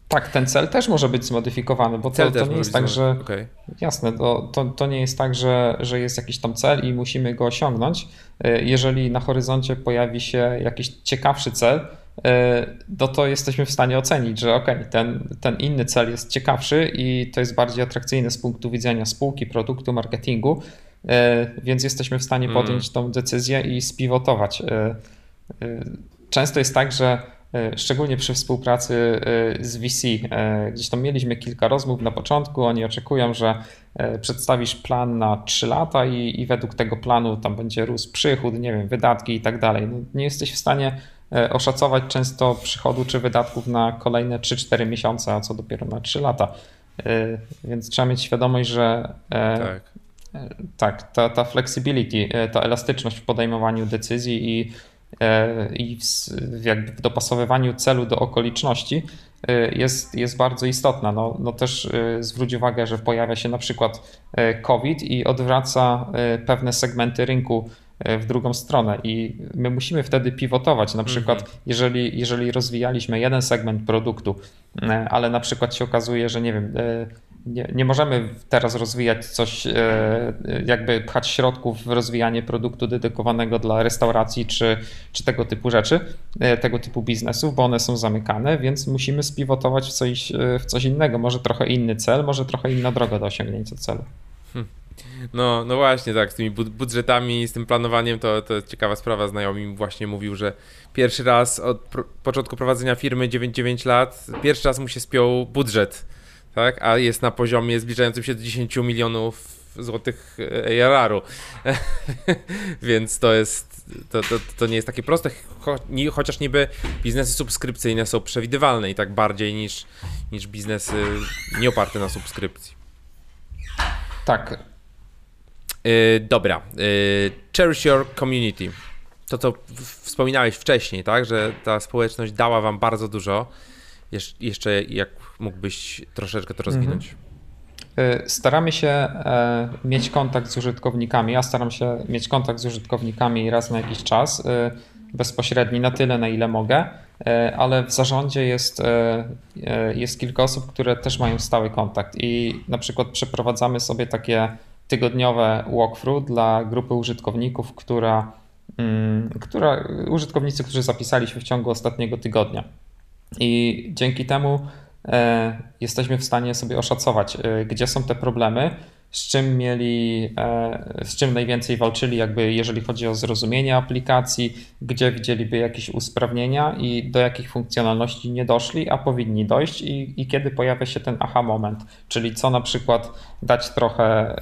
[SPEAKER 2] Tak, ten cel też może być zmodyfikowany, bo to, to nie jest tak, że. Okay. Jasne, to, to, to nie jest tak, że, że jest jakiś tam cel i musimy go osiągnąć. E, jeżeli na horyzoncie pojawi się jakiś ciekawszy cel, e, no to jesteśmy w stanie ocenić, że ok, ten, ten inny cel jest ciekawszy i to jest bardziej atrakcyjne z punktu widzenia spółki, produktu, marketingu, e, więc jesteśmy w stanie mm. podjąć tą decyzję i spiwotować. Często jest tak, że szczególnie przy współpracy e, z VC. E, gdzieś tam mieliśmy kilka rozmów na początku, oni oczekują, że przedstawisz plan na 3 lata i, i według tego planu tam będzie rósł przychód, nie wiem, wydatki i tak dalej. No, nie jesteś w stanie oszacować często przychodu czy wydatków na kolejne 3-4 miesiące, a co dopiero na 3 lata. Więc trzeba mieć świadomość, że tak, tak ta, ta flexibility, ta elastyczność w podejmowaniu decyzji i E, i w, jakby w dopasowywaniu celu do okoliczności e, jest, jest bardzo istotna. No, no też e, zwróć uwagę, że pojawia się na przykład COVID i odwraca pewne segmenty rynku w drugą stronę i my musimy wtedy pivotować. Na przykład, mhm. jeżeli, jeżeli rozwijaliśmy jeden segment produktu, ale na przykład się okazuje, że nie wiem, nie, nie możemy teraz rozwijać coś, e, jakby pchać środków w rozwijanie produktu dedykowanego dla restauracji czy, czy tego typu rzeczy, e, tego typu biznesów, bo one są zamykane, więc musimy spiwotować w coś, e, w coś innego. Może trochę inny cel, może trochę inna droga do osiągnięcia celu. Hmm.
[SPEAKER 1] No, no właśnie, tak, z tymi budżetami, z tym planowaniem to, to ciekawa sprawa. Znajomy mi właśnie mówił, że pierwszy raz od początku prowadzenia firmy 9-9 lat, pierwszy raz mu się spiął budżet tak? a jest na poziomie zbliżającym się do 10 milionów złotych ARR-u. Więc to jest, to, to, to nie jest takie proste, cho, chociaż niby biznesy subskrypcyjne są przewidywalne i tak bardziej niż, niż biznesy nieoparte na subskrypcji.
[SPEAKER 2] Tak.
[SPEAKER 1] Yy, dobra. Yy, cherish your community. To, co wspominałeś wcześniej, tak, że ta społeczność dała wam bardzo dużo. Jesz jeszcze jak mógłbyś troszeczkę to rozwinąć?
[SPEAKER 2] Mhm. Y, staramy się e, mieć kontakt z użytkownikami. Ja staram się mieć kontakt z użytkownikami raz na jakiś czas. Y, bezpośredni na tyle, na ile mogę, ale w zarządzie jest, jest kilka osób, które też mają stały kontakt i na przykład przeprowadzamy sobie takie tygodniowe walkthrough dla grupy użytkowników, która, mm, która użytkownicy, którzy zapisali się w ciągu ostatniego tygodnia. I dzięki temu jesteśmy w stanie sobie oszacować, e, gdzie są te problemy, z czym mieli, e, z czym najwięcej walczyli, jakby jeżeli chodzi o zrozumienie aplikacji, gdzie widzieliby jakieś usprawnienia i do jakich funkcjonalności nie doszli, a powinni dojść i, i kiedy pojawia się ten aha moment, czyli co na przykład dać trochę,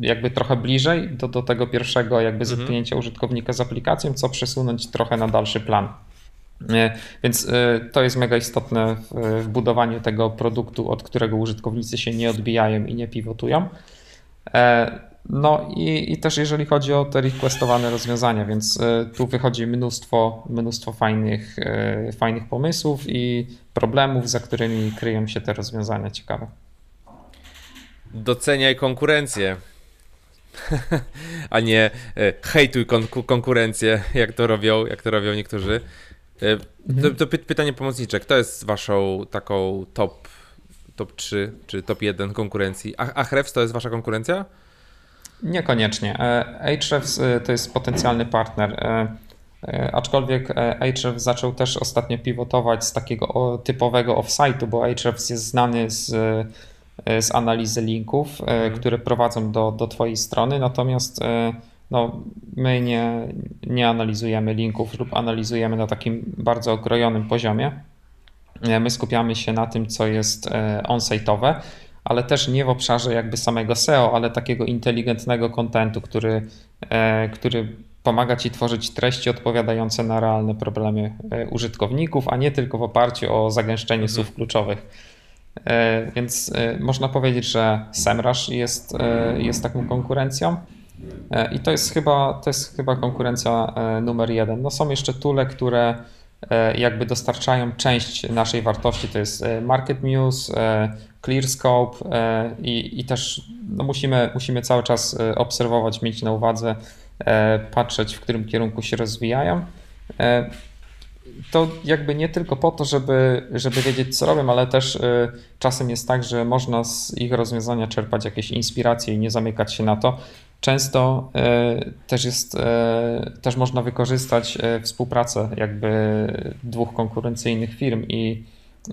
[SPEAKER 2] jakby trochę bliżej do, do tego pierwszego jakby mhm. zetknięcia użytkownika z aplikacją, co przesunąć trochę na dalszy plan. Więc e, to jest mega istotne w budowaniu tego produktu, od którego użytkownicy się nie odbijają i nie pivotują. E, no i, i też jeżeli chodzi o te requestowane rozwiązania, więc e, tu wychodzi mnóstwo, mnóstwo fajnych, fajnych pomysłów i problemów, za którymi kryją się te rozwiązania ciekawe.
[SPEAKER 1] Doceniaj konkurencję. A nie hejtuj konkurencję, jak to robią, jak to robią niektórzy. E, to, to pytanie pomocnicze. Kto jest waszą taką top, top 3 czy top 1 konkurencji? A Ahrefs to jest wasza konkurencja?
[SPEAKER 2] Niekoniecznie. E, Ahrefs e, to jest potencjalny partner. Aczkolwiek Ahrefs zaczął też ostatnio pivotować z takiego typowego offsite'u, bo Ahrefs jest znany z, z analizy linków, mhm. które prowadzą do, do Twojej strony, natomiast no, my nie, nie analizujemy linków lub analizujemy na takim bardzo okrojonym poziomie. E, my skupiamy się na tym, co jest e, on-site'owe, ale też nie w obszarze jakby samego SEO, ale takiego inteligentnego kontentu, który, e, który pomaga Ci tworzyć treści odpowiadające na realne problemy użytkowników, a nie tylko w oparciu o zagęszczenie mhm. słów kluczowych. Więc można powiedzieć, że SEMrush jest, jest taką konkurencją. E, I to jest chyba, to jest chyba konkurencja e, numer jeden. No są jeszcze tule, które e, jakby dostarczają część naszej wartości, to jest Market News, ClearScope i, i też no musimy, musimy cały czas obserwować, mieć na uwadze, patrzeć w którym kierunku się rozwijają. To jakby nie tylko po to, żeby, żeby wiedzieć co robią, ale też czasem jest tak, że można z ich rozwiązania czerpać jakieś inspiracje i nie zamykać się na to, Często e, też jest, e, też można wykorzystać e, współpracę jakby dwóch konkurencyjnych firm i,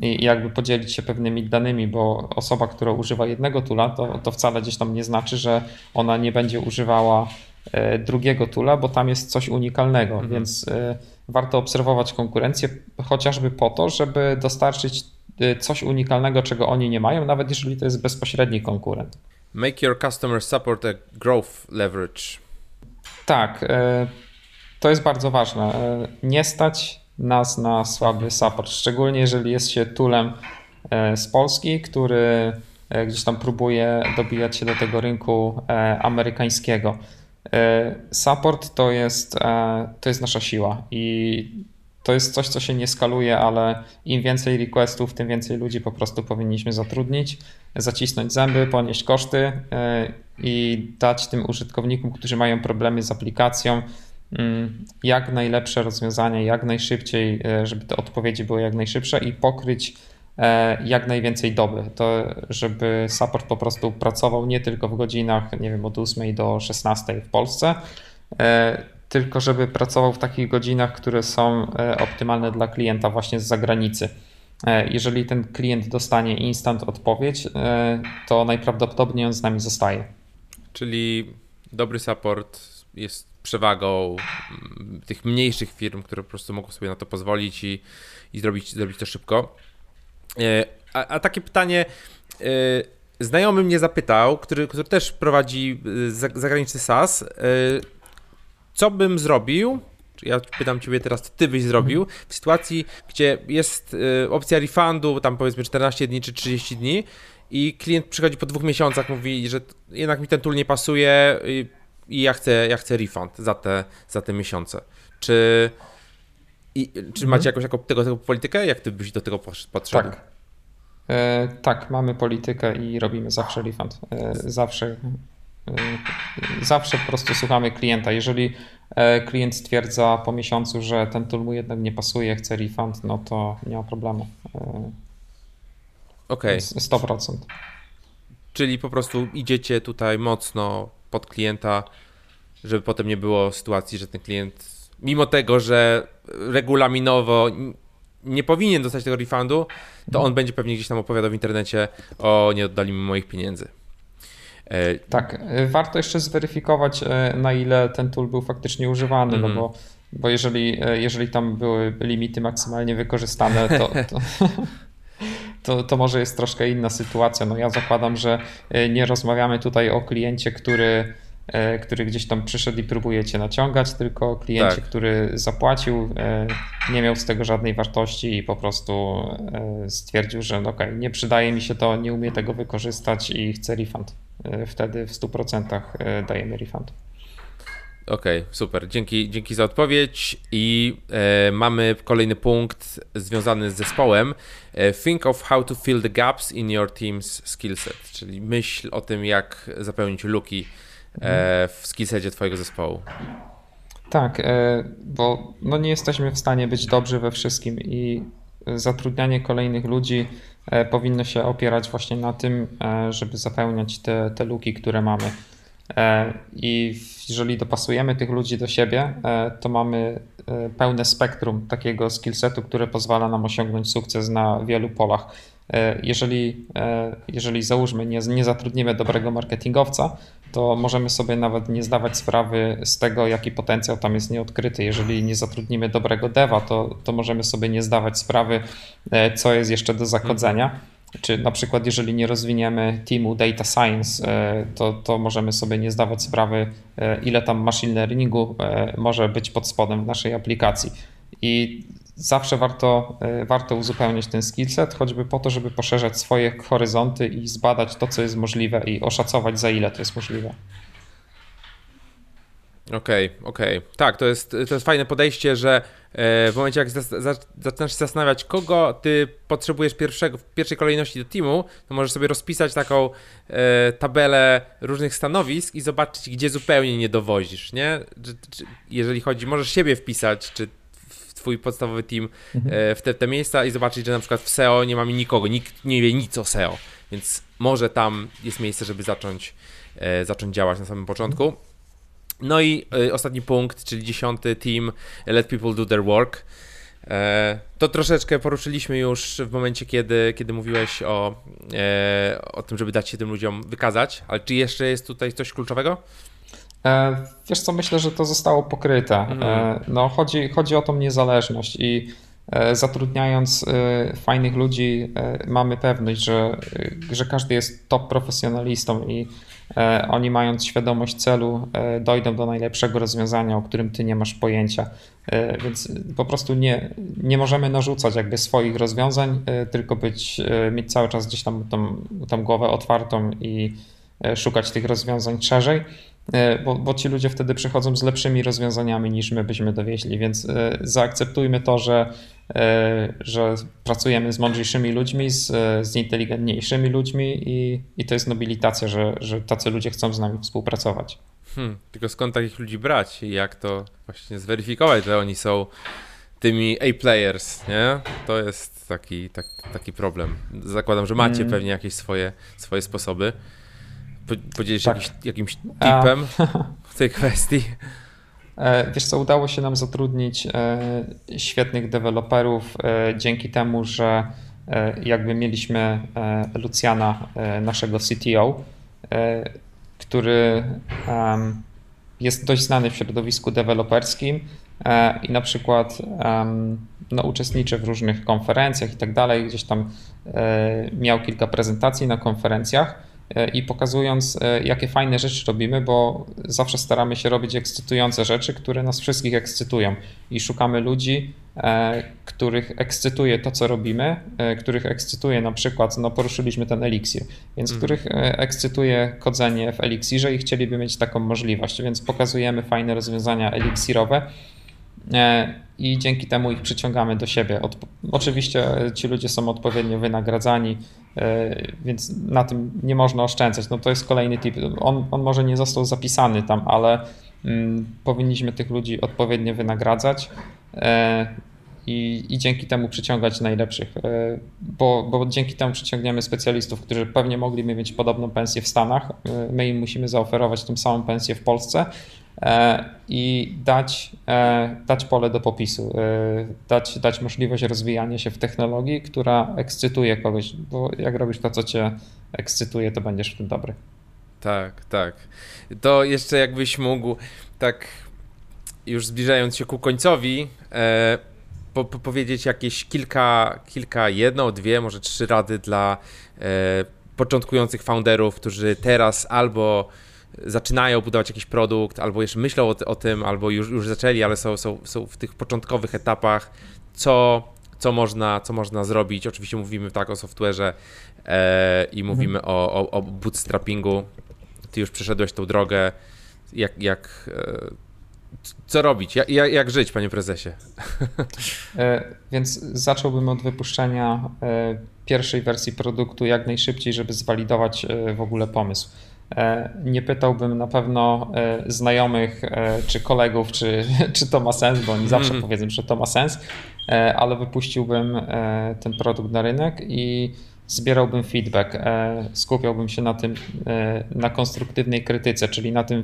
[SPEAKER 2] i jakby podzielić się pewnymi danymi, bo osoba, która używa jednego tula, to, to wcale gdzieś tam nie znaczy, że ona nie będzie używała drugiego tula, bo tam jest coś unikalnego, mhm. więc warto obserwować konkurencję chociażby po to, żeby dostarczyć coś unikalnego, czego oni nie mają, nawet jeżeli to jest bezpośredni konkurent.
[SPEAKER 1] Make your customer support a growth leverage.
[SPEAKER 2] Tak, e, to jest bardzo ważne. E, nie stać nas na słaby support, szczególnie jeżeli jest się toolem e, z Polski, który gdzieś tam próbuje dobijać się do tego rynku amerykańskiego. Support to jest, to jest nasza siła i to jest coś, co się nie skaluje, ale im więcej requestów, tym więcej ludzi po prostu powinniśmy zatrudnić, zacisnąć zęby, ponieść koszty e, i dać tym użytkownikom, którzy mają problemy z aplikacją, mm, jak najlepsze rozwiązania, jak najszybciej, e, żeby te odpowiedzi były jak najszybsze i pokryć e, jak najwięcej doby, to żeby support po prostu pracował nie tylko w godzinach, nie wiem, od 8 do 16 w Polsce, tylko żeby pracował w takich godzinach, które są e, optymalne dla klienta właśnie z zagranicy. E, jeżeli ten klient dostanie instant odpowiedź, e, to najprawdopodobniej on z nami zostaje.
[SPEAKER 1] Czyli dobry support jest przewagą mm, tych mniejszych firm, które po prostu mogą sobie na to pozwolić i, i zrobić, zrobić to szybko. A, a takie pytanie. Znajomy mnie zapytał, który, który też prowadzi zagraniczny SaaS, co bym zrobił, ja pytam ciebie teraz, co ty byś zrobił w sytuacji, gdzie jest y, opcja refundu, tam powiedzmy 14 dni czy 30 dni i klient przychodzi po dwóch miesiącach, mówi, że jednak mi ten tool nie pasuje i, i ja, chcę, ja chcę refund za te, za te miesiące. Czy, i, czy mhm. macie jakąś jaką, tego, tego politykę? Jak ty byś do tego podszedł?
[SPEAKER 2] Tak. E, tak, mamy politykę i robimy zawsze refund. E, zawsze zawsze po prostu słuchamy klienta. Jeżeli klient stwierdza po miesiącu, że ten tool mu jednak nie pasuje, chce refund, no to nie ma problemu.
[SPEAKER 1] Okej. Okay.
[SPEAKER 2] 100%.
[SPEAKER 1] Czyli po prostu idziecie tutaj mocno pod klienta, żeby potem nie było sytuacji, że ten klient, mimo tego, że regulaminowo nie powinien dostać tego refundu, to on będzie pewnie gdzieś tam opowiadał w internecie o nie oddali mi moich pieniędzy.
[SPEAKER 2] E, tak, e, warto jeszcze zweryfikować, e, na ile ten tool był faktycznie używany, mm. no mhm. bo, bo jeżeli, jeżeli tam były limity maksymalnie wykorzystane, to, to, to, to może jest troszkę inna sytuacja. No ja zakładam, że nie rozmawiamy tutaj o kliencie, który który gdzieś tam przyszedł i próbuje cię naciągać, tylko kliencie, tak. który zapłacił, nie miał z tego żadnej wartości i po prostu stwierdził, że no okej, okay, nie przydaje mi się to, nie umie tego wykorzystać i chce refund. Wtedy w 100% dajemy refund.
[SPEAKER 1] Okej, okay, super. Dzięki, dzięki za odpowiedź. I e, mamy kolejny punkt związany z zespołem. E, think of how to fill the gaps in your team's skillset, czyli myśl o tym, jak zapełnić luki E, w skillsetie twojego zespołu.
[SPEAKER 2] Tak, e, bo no nie jesteśmy w stanie być dobrzy we wszystkim i zatrudnianie kolejnych ludzi e, powinno się opierać właśnie na tym, żeby zapełniać te, te luki, które mamy. I jeżeli dopasujemy tych ludzi do siebie, to mamy pełne spektrum takiego skillsetu, które pozwala nam osiągnąć sukces na wielu polach. Jeżeli, jeżeli załóżmy, nie, nie zatrudnimy dobrego marketingowca, to możemy sobie nawet nie zdawać sprawy z tego, jaki potencjał tam jest nieodkryty. Jeżeli nie zatrudnimy dobrego deva, to, to możemy sobie nie zdawać sprawy, e, co jest jeszcze do zakodzenia. Czy na przykład, jeżeli nie rozwiniemy teamu data science, e, to, to możemy sobie nie zdawać sprawy, e, ile tam machine learningu może być pod spodem w naszej aplikacji. I zawsze warto, e, warto uzupełniać ten skillset, choćby po to, żeby poszerzać swoje horyzonty i zbadać to, co jest możliwe i oszacować, za ile to jest możliwe.
[SPEAKER 1] Okej, okay, okej. Okay. Tak, to jest, to jest fajne podejście, że e, w momencie jak zaczynasz się zastanawiać, kogo ty potrzebujesz pierwszego, w pierwszej kolejności do teamu, to możesz sobie rozpisać taką e, tabelę różnych stanowisk i zobaczyć, gdzie zupełnie nie dowozisz, nie? Jeżeli chodzi, możesz siebie wpisać, czy twój podstawowy team mhm. E, w te, te miejsca i zobaczyć, że na przykład w SEO nie mamy nikogo, nikt nie wie nic o SEO, więc może tam jest miejsce, żeby zacząć, e, zacząć działać na samym początku. No i e, ostatni punkt, czyli dziesiąty team, let people do their work. To troszeczkę poruszyliśmy już w momencie, kiedy, kiedy mówiłeś o, o tym, żeby dać się tym ludziom wykazać, ale czy jeszcze jest tutaj coś kluczowego?
[SPEAKER 2] E, wiesz co, myślę, że to zostało pokryte. E, mhm. No, chodzi, chodzi o tą niezależność i e, zatrudniając fajnych ludzi mamy pewność, że, że każdy jest top profesjonalistą i oni mając świadomość celu dojdą do najlepszego rozwiązania, o którym ty nie masz pojęcia. Więc po prostu nie, nie możemy narzucać jakby swoich rozwiązań, tylko być, mieć cały czas gdzieś tam tą, tą głowę otwartą i szukać tych rozwiązań szerzej. E, bo, bo ci ludzie wtedy przychodzą z lepszymi rozwiązaniami niż my byśmy dowieźli, więc e, zaakceptujmy to, że, e, że pracujemy z mądrzejszymi ludźmi, z, z inteligentniejszymi ludźmi i, i to jest nobilitacja, że, że tacy ludzie chcą z nami współpracować.
[SPEAKER 1] Hmm, tylko skąd takich ludzi brać i jak to właśnie zweryfikować, że oni są tymi A-players, nie? To jest taki, tak, taki problem. Zakładam, że macie hmm. pewnie jakieś swoje, swoje sposoby. Podzielisz tak. jakimś, jakimś tipem w tej kwestii?
[SPEAKER 2] E, wiesz co, udało się nam zatrudnić e, świetnych deweloperów e, dzięki temu, że jakby mieliśmy Luciana, naszego CTO, który jest dość znany w środowisku deweloperskim i na przykład no, uczestniczy w różnych konferencjach i tak dalej. Gdzieś tam miał kilka prezentacji na konferencjach i pokazując, e, jakie fajne rzeczy robimy, bo zawsze staramy się robić ekscytujące rzeczy, które nas wszystkich ekscytują i szukamy ludzi, e, których ekscytuje to, co robimy, których ekscytuje na przykład, no poruszyliśmy ten eliksir, więc mhm. których ekscytuje kodzenie w eliksirze i chcieliby mieć taką możliwość, więc pokazujemy fajne rozwiązania eliksirowe i dzięki temu ich przyciągamy do siebie. Oczywiście ci ludzie są odpowiednio wynagradzani, e, więc na tym nie można oszczędzać. No to jest kolejny tip. On, on może nie został zapisany tam, ale mm, powinniśmy tych ludzi odpowiednio wynagradzać i, i dzięki temu przyciągać najlepszych, bo, bo dzięki temu przyciągniemy specjalistów, którzy pewnie mogliby mieć podobną pensję w Stanach. My im musimy zaoferować tą samą pensję w Polsce, E, i dać, e, dać pole do popisu, e, dać, dać możliwość rozwijania się w technologii, która ekscytuje kogoś, bo jak robisz to, co cię ekscytuje, to będziesz w tym dobry.
[SPEAKER 1] Tak, tak. To jeszcze jakbyś mógł, tak już zbliżając się ku końcowi, po, po powiedzieć jakieś kilka, kilka, jedną, dwie, może trzy rady dla początkujących founderów, którzy teraz albo zaczynają budować jakiś produkt, albo jeszcze myślą o, o tym, albo już, już zaczęli, ale są, są, są w tych początkowych etapach, co, co, można, co można zrobić. Oczywiście mówimy tak o software'ze e, i mówimy mhm. o, o, o bootstrappingu. Ty już przeszedłeś tą drogę. Jak, jak, e, co robić? Jak, jak, jak, żyć, panie prezesie?
[SPEAKER 2] E, więc zacząłbym od wypuszczenia e, pierwszej wersji produktu jak najszybciej, żeby zwalidować e, w ogóle pomysł. E, nie pytałbym na pewno e, znajomych e, czy kolegów, czy, czy to ma sens, bo oni zawsze mm. powiedzą, że to ma sens, ale wypuściłbym ten produkt na rynek i zbierałbym feedback, skupiałbym się na tym, na konstruktywnej krytyce, czyli na tym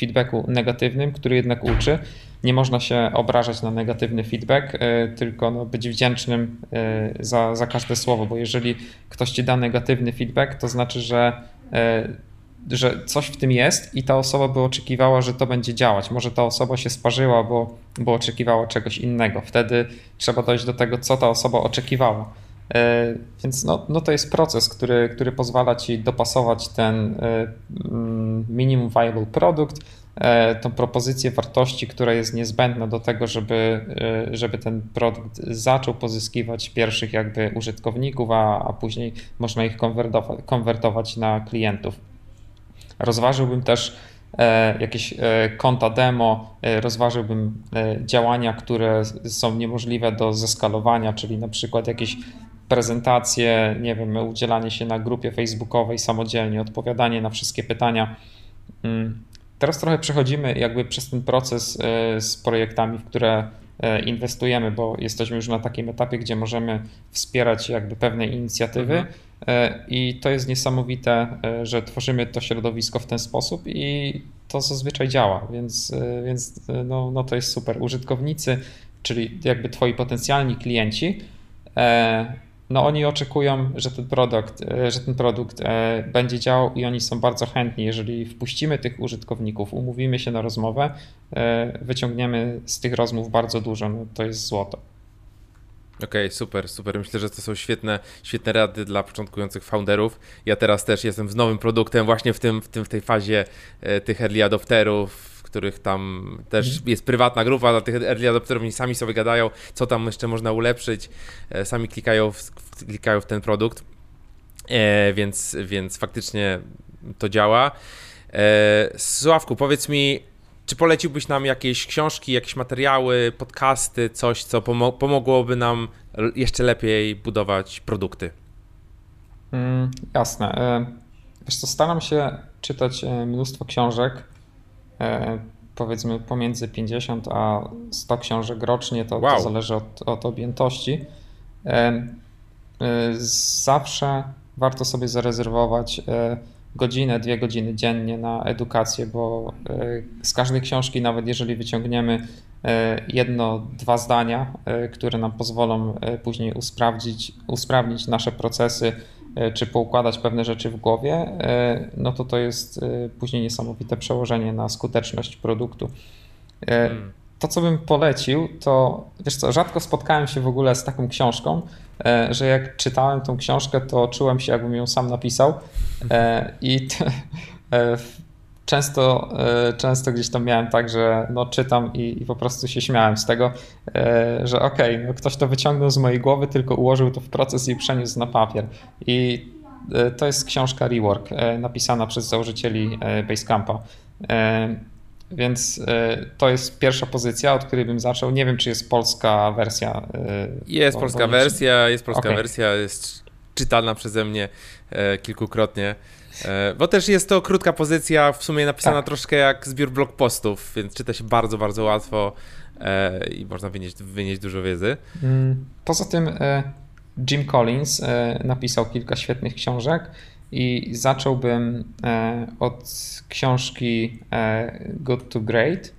[SPEAKER 2] feedbacku negatywnym, który jednak uczy. Nie można się obrażać na negatywny feedback, tylko no być wdzięcznym za, za każde słowo, bo jeżeli ktoś ci da negatywny feedback, to znaczy, że że coś w tym jest i ta osoba by oczekiwała, że to będzie działać. Może ta osoba się sparzyła, bo, bo oczekiwała czegoś innego. Wtedy trzeba dojść do tego, co ta osoba oczekiwała. E, więc no, no to jest proces, który, który pozwala ci dopasować ten e, mm, minimum viable produkt, e, tą propozycję wartości, która jest niezbędna do tego, żeby, żeby ten produkt zaczął pozyskiwać pierwszych jakby użytkowników, a, a później można ich konwertować, konwertować na klientów. Rozważyłbym też e, jakieś e, konta demo, e, rozważyłbym działania, które są niemożliwe do zeskalowania, czyli na przykład jakieś prezentacje, nie wiem, udzielanie się na grupie facebookowej samodzielnie, odpowiadanie na wszystkie pytania. Teraz trochę przechodzimy jakby przez ten proces z projektami, w które inwestujemy, bo jesteśmy już na takim etapie, gdzie możemy wspierać jakby pewne inicjatywy. Mhm E, I to jest niesamowite, e, że tworzymy to środowisko w ten sposób i to zazwyczaj działa, więc, e, więc no, no to jest super. Użytkownicy, czyli jakby twoi potencjalni klienci, no oni oczekują, że ten produkt, że ten produkt będzie działał i oni są bardzo chętni. Jeżeli wpuścimy tych użytkowników, umówimy się na rozmowę, wyciągniemy z tych rozmów bardzo dużo, no to jest złoto.
[SPEAKER 1] Okej, okay, super, super. Myślę, że to są świetne, świetne rady dla początkujących founderów. Ja teraz też jestem z nowym produktem właśnie w, tym, w, tym, w tej fazie e, tych early adopterów, których tam też jest prywatna grupa dla tych early adopterów, oni sami sobie gadają, co tam jeszcze można ulepszyć, e, sami klikają w, klikają w ten produkt, e, więc, więc faktycznie to działa. E, Sławku, powiedz mi, czy poleciłbyś nam jakieś książki, jakieś materiały, podcasty, coś, co pomogłoby nam jeszcze lepiej budować produkty?
[SPEAKER 2] Mm, jasne. Wiesz co, staram się czytać mnóstwo książek, powiedzmy pomiędzy 50 a 100 książek rocznie, to, wow. to zależy od, od objętości. Zawsze warto sobie zarezerwować godzinę, dwie godziny dziennie na edukację, bo e, z każdej książki, nawet jeżeli wyciągniemy e, jedno, dwa zdania, e, które nam pozwolą później usprawdzić, usprawnić nasze procesy, czy poukładać pewne rzeczy w głowie, no to to jest później niesamowite przełożenie na skuteczność produktu. Hmm to, co bym polecił, to wiesz co, rzadko spotkałem się w ogóle z taką książką, e, że jak czytałem tą książkę, to czułem się, jakbym ją sam napisał. E, I e, często, często gdzieś tam miałem tak, że no, czytam i, i po prostu się śmiałem z tego, że okej, okay, no, ktoś to wyciągnął z mojej głowy, tylko ułożył to w proces i przeniósł na papier. I to jest książka Rework, napisana przez założycieli Basecampa. Więc e, to jest pierwsza pozycja, od której bym zaczął. Nie wiem, czy jest polska wersja.
[SPEAKER 1] E, jest polska wersja, jest polska okay. wersja, jest czytana przeze mnie e, kilkukrotnie. E, bo też jest to krótka pozycja, w sumie napisana
[SPEAKER 2] Tak.
[SPEAKER 1] troszkę jak zbiór blog postów, więc czyta się bardzo, bardzo łatwo e, i można wynieść, wynieść dużo wiedzy.
[SPEAKER 2] Mm, Poza tym e, Jim Collins napisał kilka świetnych książek i zacząłbym od książki Good to Great.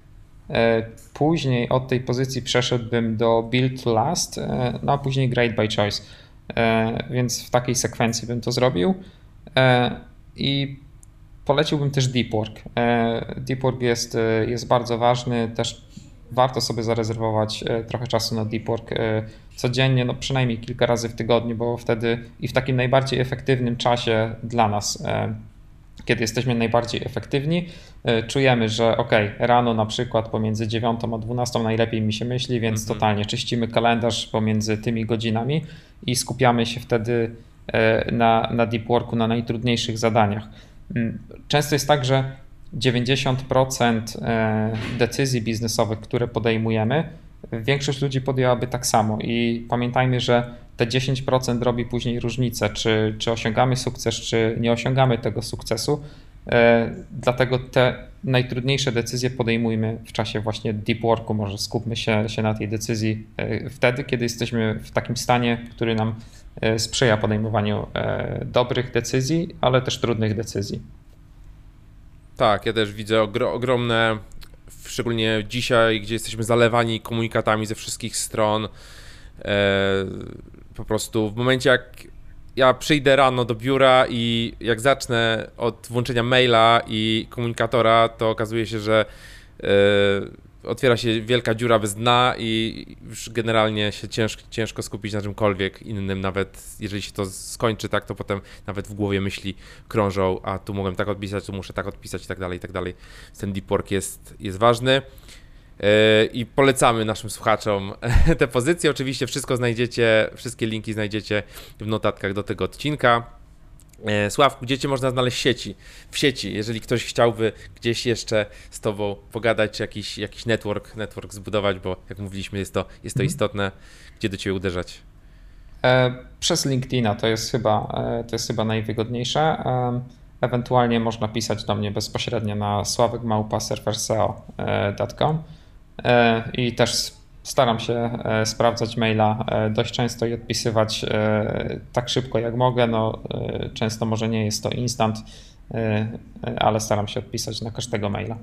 [SPEAKER 2] Później od tej pozycji przeszedłbym do Build to Last, no a później Great by Choice. Więc w takiej sekwencji bym to zrobił. I poleciłbym też Deep Work. E, Deep Work jest, e, jest bardzo ważny, też warto sobie zarezerwować e, trochę czasu na deep work codziennie, no przynajmniej kilka razy w tygodniu, bo wtedy i w takim najbardziej efektywnym czasie dla nas, kiedy jesteśmy najbardziej efektywni, czujemy, że ok, rano na przykład pomiędzy 9 a 12 najlepiej mi się myśli, więc
[SPEAKER 1] Mhm.
[SPEAKER 2] totalnie czyścimy kalendarz pomiędzy tymi godzinami i skupiamy się wtedy na, na deep worku, na najtrudniejszych zadaniach. Mm, Często jest tak, że 90% e, decyzji biznesowych, które podejmujemy, większość ludzi podjęłaby tak samo. I pamiętajmy, że te 10% robi później różnicę, czy, czy osiągamy sukces, czy nie osiągamy tego sukcesu. E, Dlatego te najtrudniejsze decyzje podejmujmy w czasie właśnie deep worku. Może skupmy się, się na tej decyzji e, wtedy, kiedy jesteśmy w takim stanie, który nam e, sprzyja podejmowaniu e, dobrych decyzji, ale też trudnych decyzji.
[SPEAKER 1] Tak, ja też widzę ogro, ogromne, szczególnie dzisiaj, gdzie jesteśmy zalewani komunikatami ze wszystkich stron. E, po prostu w momencie, jak ja przyjdę rano do biura i jak zacznę od włączenia maila i komunikatora, to okazuje się, że e, otwiera się wielka dziura bez dna i już generalnie się ciężko, ciężko skupić na czymkolwiek innym, nawet jeżeli się to skończy, tak, to potem nawet w głowie myśli krążą, a tu mogłem tak odpisać, tu muszę tak odpisać i tak dalej, i tak dalej. Ten deep work jest, jest ważny. Yy, I polecamy naszym słuchaczom te pozycje. Oczywiście wszystko znajdziecie, wszystkie linki znajdziecie w notatkach do tego odcinka. E, Sławku, gdzie cię można znaleźć w sieci? W sieci, jeżeli ktoś chciałby gdzieś jeszcze z tobą pogadać, jakiś, jakiś network, network zbudować, bo jak mówiliśmy, jest to, jest to
[SPEAKER 2] Mhm.
[SPEAKER 1] istotne, gdzie do ciebie uderzać?
[SPEAKER 2] E, Przez LinkedIna to jest chyba, e, to jest chyba najwygodniejsze. Ewentualnie można pisać do mnie bezpośrednio na sławekmałpa.surferseo.com E, i też staram się e, sprawdzać maila e, dość często i odpisywać e, tak szybko jak mogę. No, często może nie jest to instant, ale staram się odpisać na każdego maila.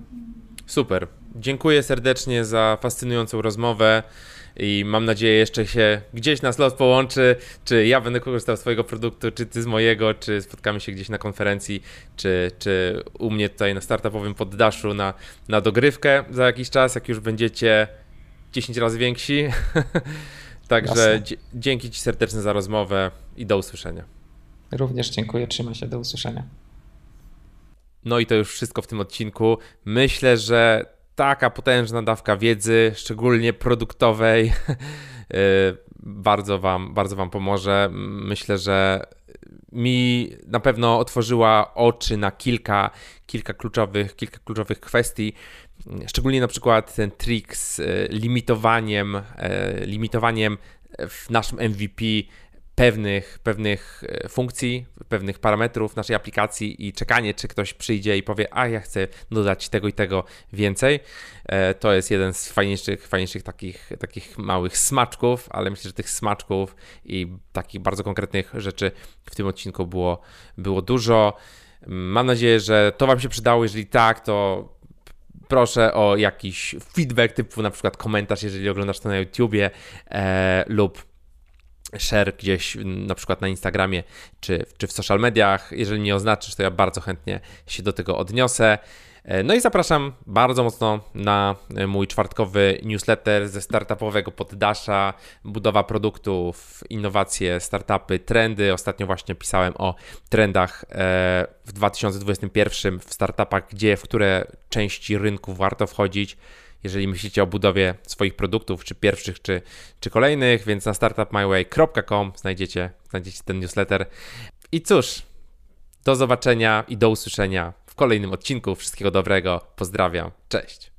[SPEAKER 1] Super. Dziękuję serdecznie za fascynującą rozmowę i mam nadzieję jeszcze się gdzieś na slot połączy, czy ja będę korzystał z twojego produktu, czy ty z mojego, czy spotkamy się gdzieś na konferencji, czy, czy u mnie tutaj na startupowym poddaszu na, na dogrywkę za jakiś czas, jak już będziecie 10 razy więksi. Także
[SPEAKER 2] Jasne.
[SPEAKER 1] dzięki ci serdecznie za rozmowę i do usłyszenia.
[SPEAKER 2] Również dziękuję, trzymaj się, do usłyszenia.
[SPEAKER 1] No i to już wszystko w tym odcinku. Myślę, że taka potężna dawka wiedzy, szczególnie produktowej, yy, bardzo wam, bardzo wam pomoże. Myślę, że mi na pewno otworzyła oczy na kilka, kilka kluczowych, kilka kluczowych kwestii. Szczególnie na przykład ten trik z e, limitowaniem, e, limitowaniem w naszym MVP pewnych, pewnych e, funkcji, pewnych parametrów naszej aplikacji i czekanie, czy ktoś przyjdzie i powie, a ja chcę dodać tego i tego więcej. To jest jeden z fajniejszych, fajniejszych takich, takich małych smaczków, ale myślę, że tych smaczków i takich bardzo konkretnych rzeczy w tym odcinku było, było dużo. Mam nadzieję, że to Wam się przydało. Jeżeli tak, to proszę o jakiś feedback, typu na przykład komentarz, jeżeli oglądasz to na YouTubie e, lub share gdzieś na przykład na Instagramie czy, czy w social mediach. Jeżeli nie oznaczysz, to ja bardzo chętnie się do tego odniosę. E, No i zapraszam bardzo mocno na e, mój czwartkowy newsletter ze startupowego poddasza, budowa produktów, innowacje, startupy, trendy. Ostatnio właśnie pisałem o trendach e, w 2021 w startupach, gdzie, w które części rynku warto wchodzić jeżeli myślicie o budowie swoich produktów, czy pierwszych, czy, czy kolejnych, więc na startupmyway.com znajdziecie, znajdziecie ten newsletter. I cóż, do zobaczenia i do usłyszenia w kolejnym odcinku. Wszystkiego dobrego, pozdrawiam, cześć.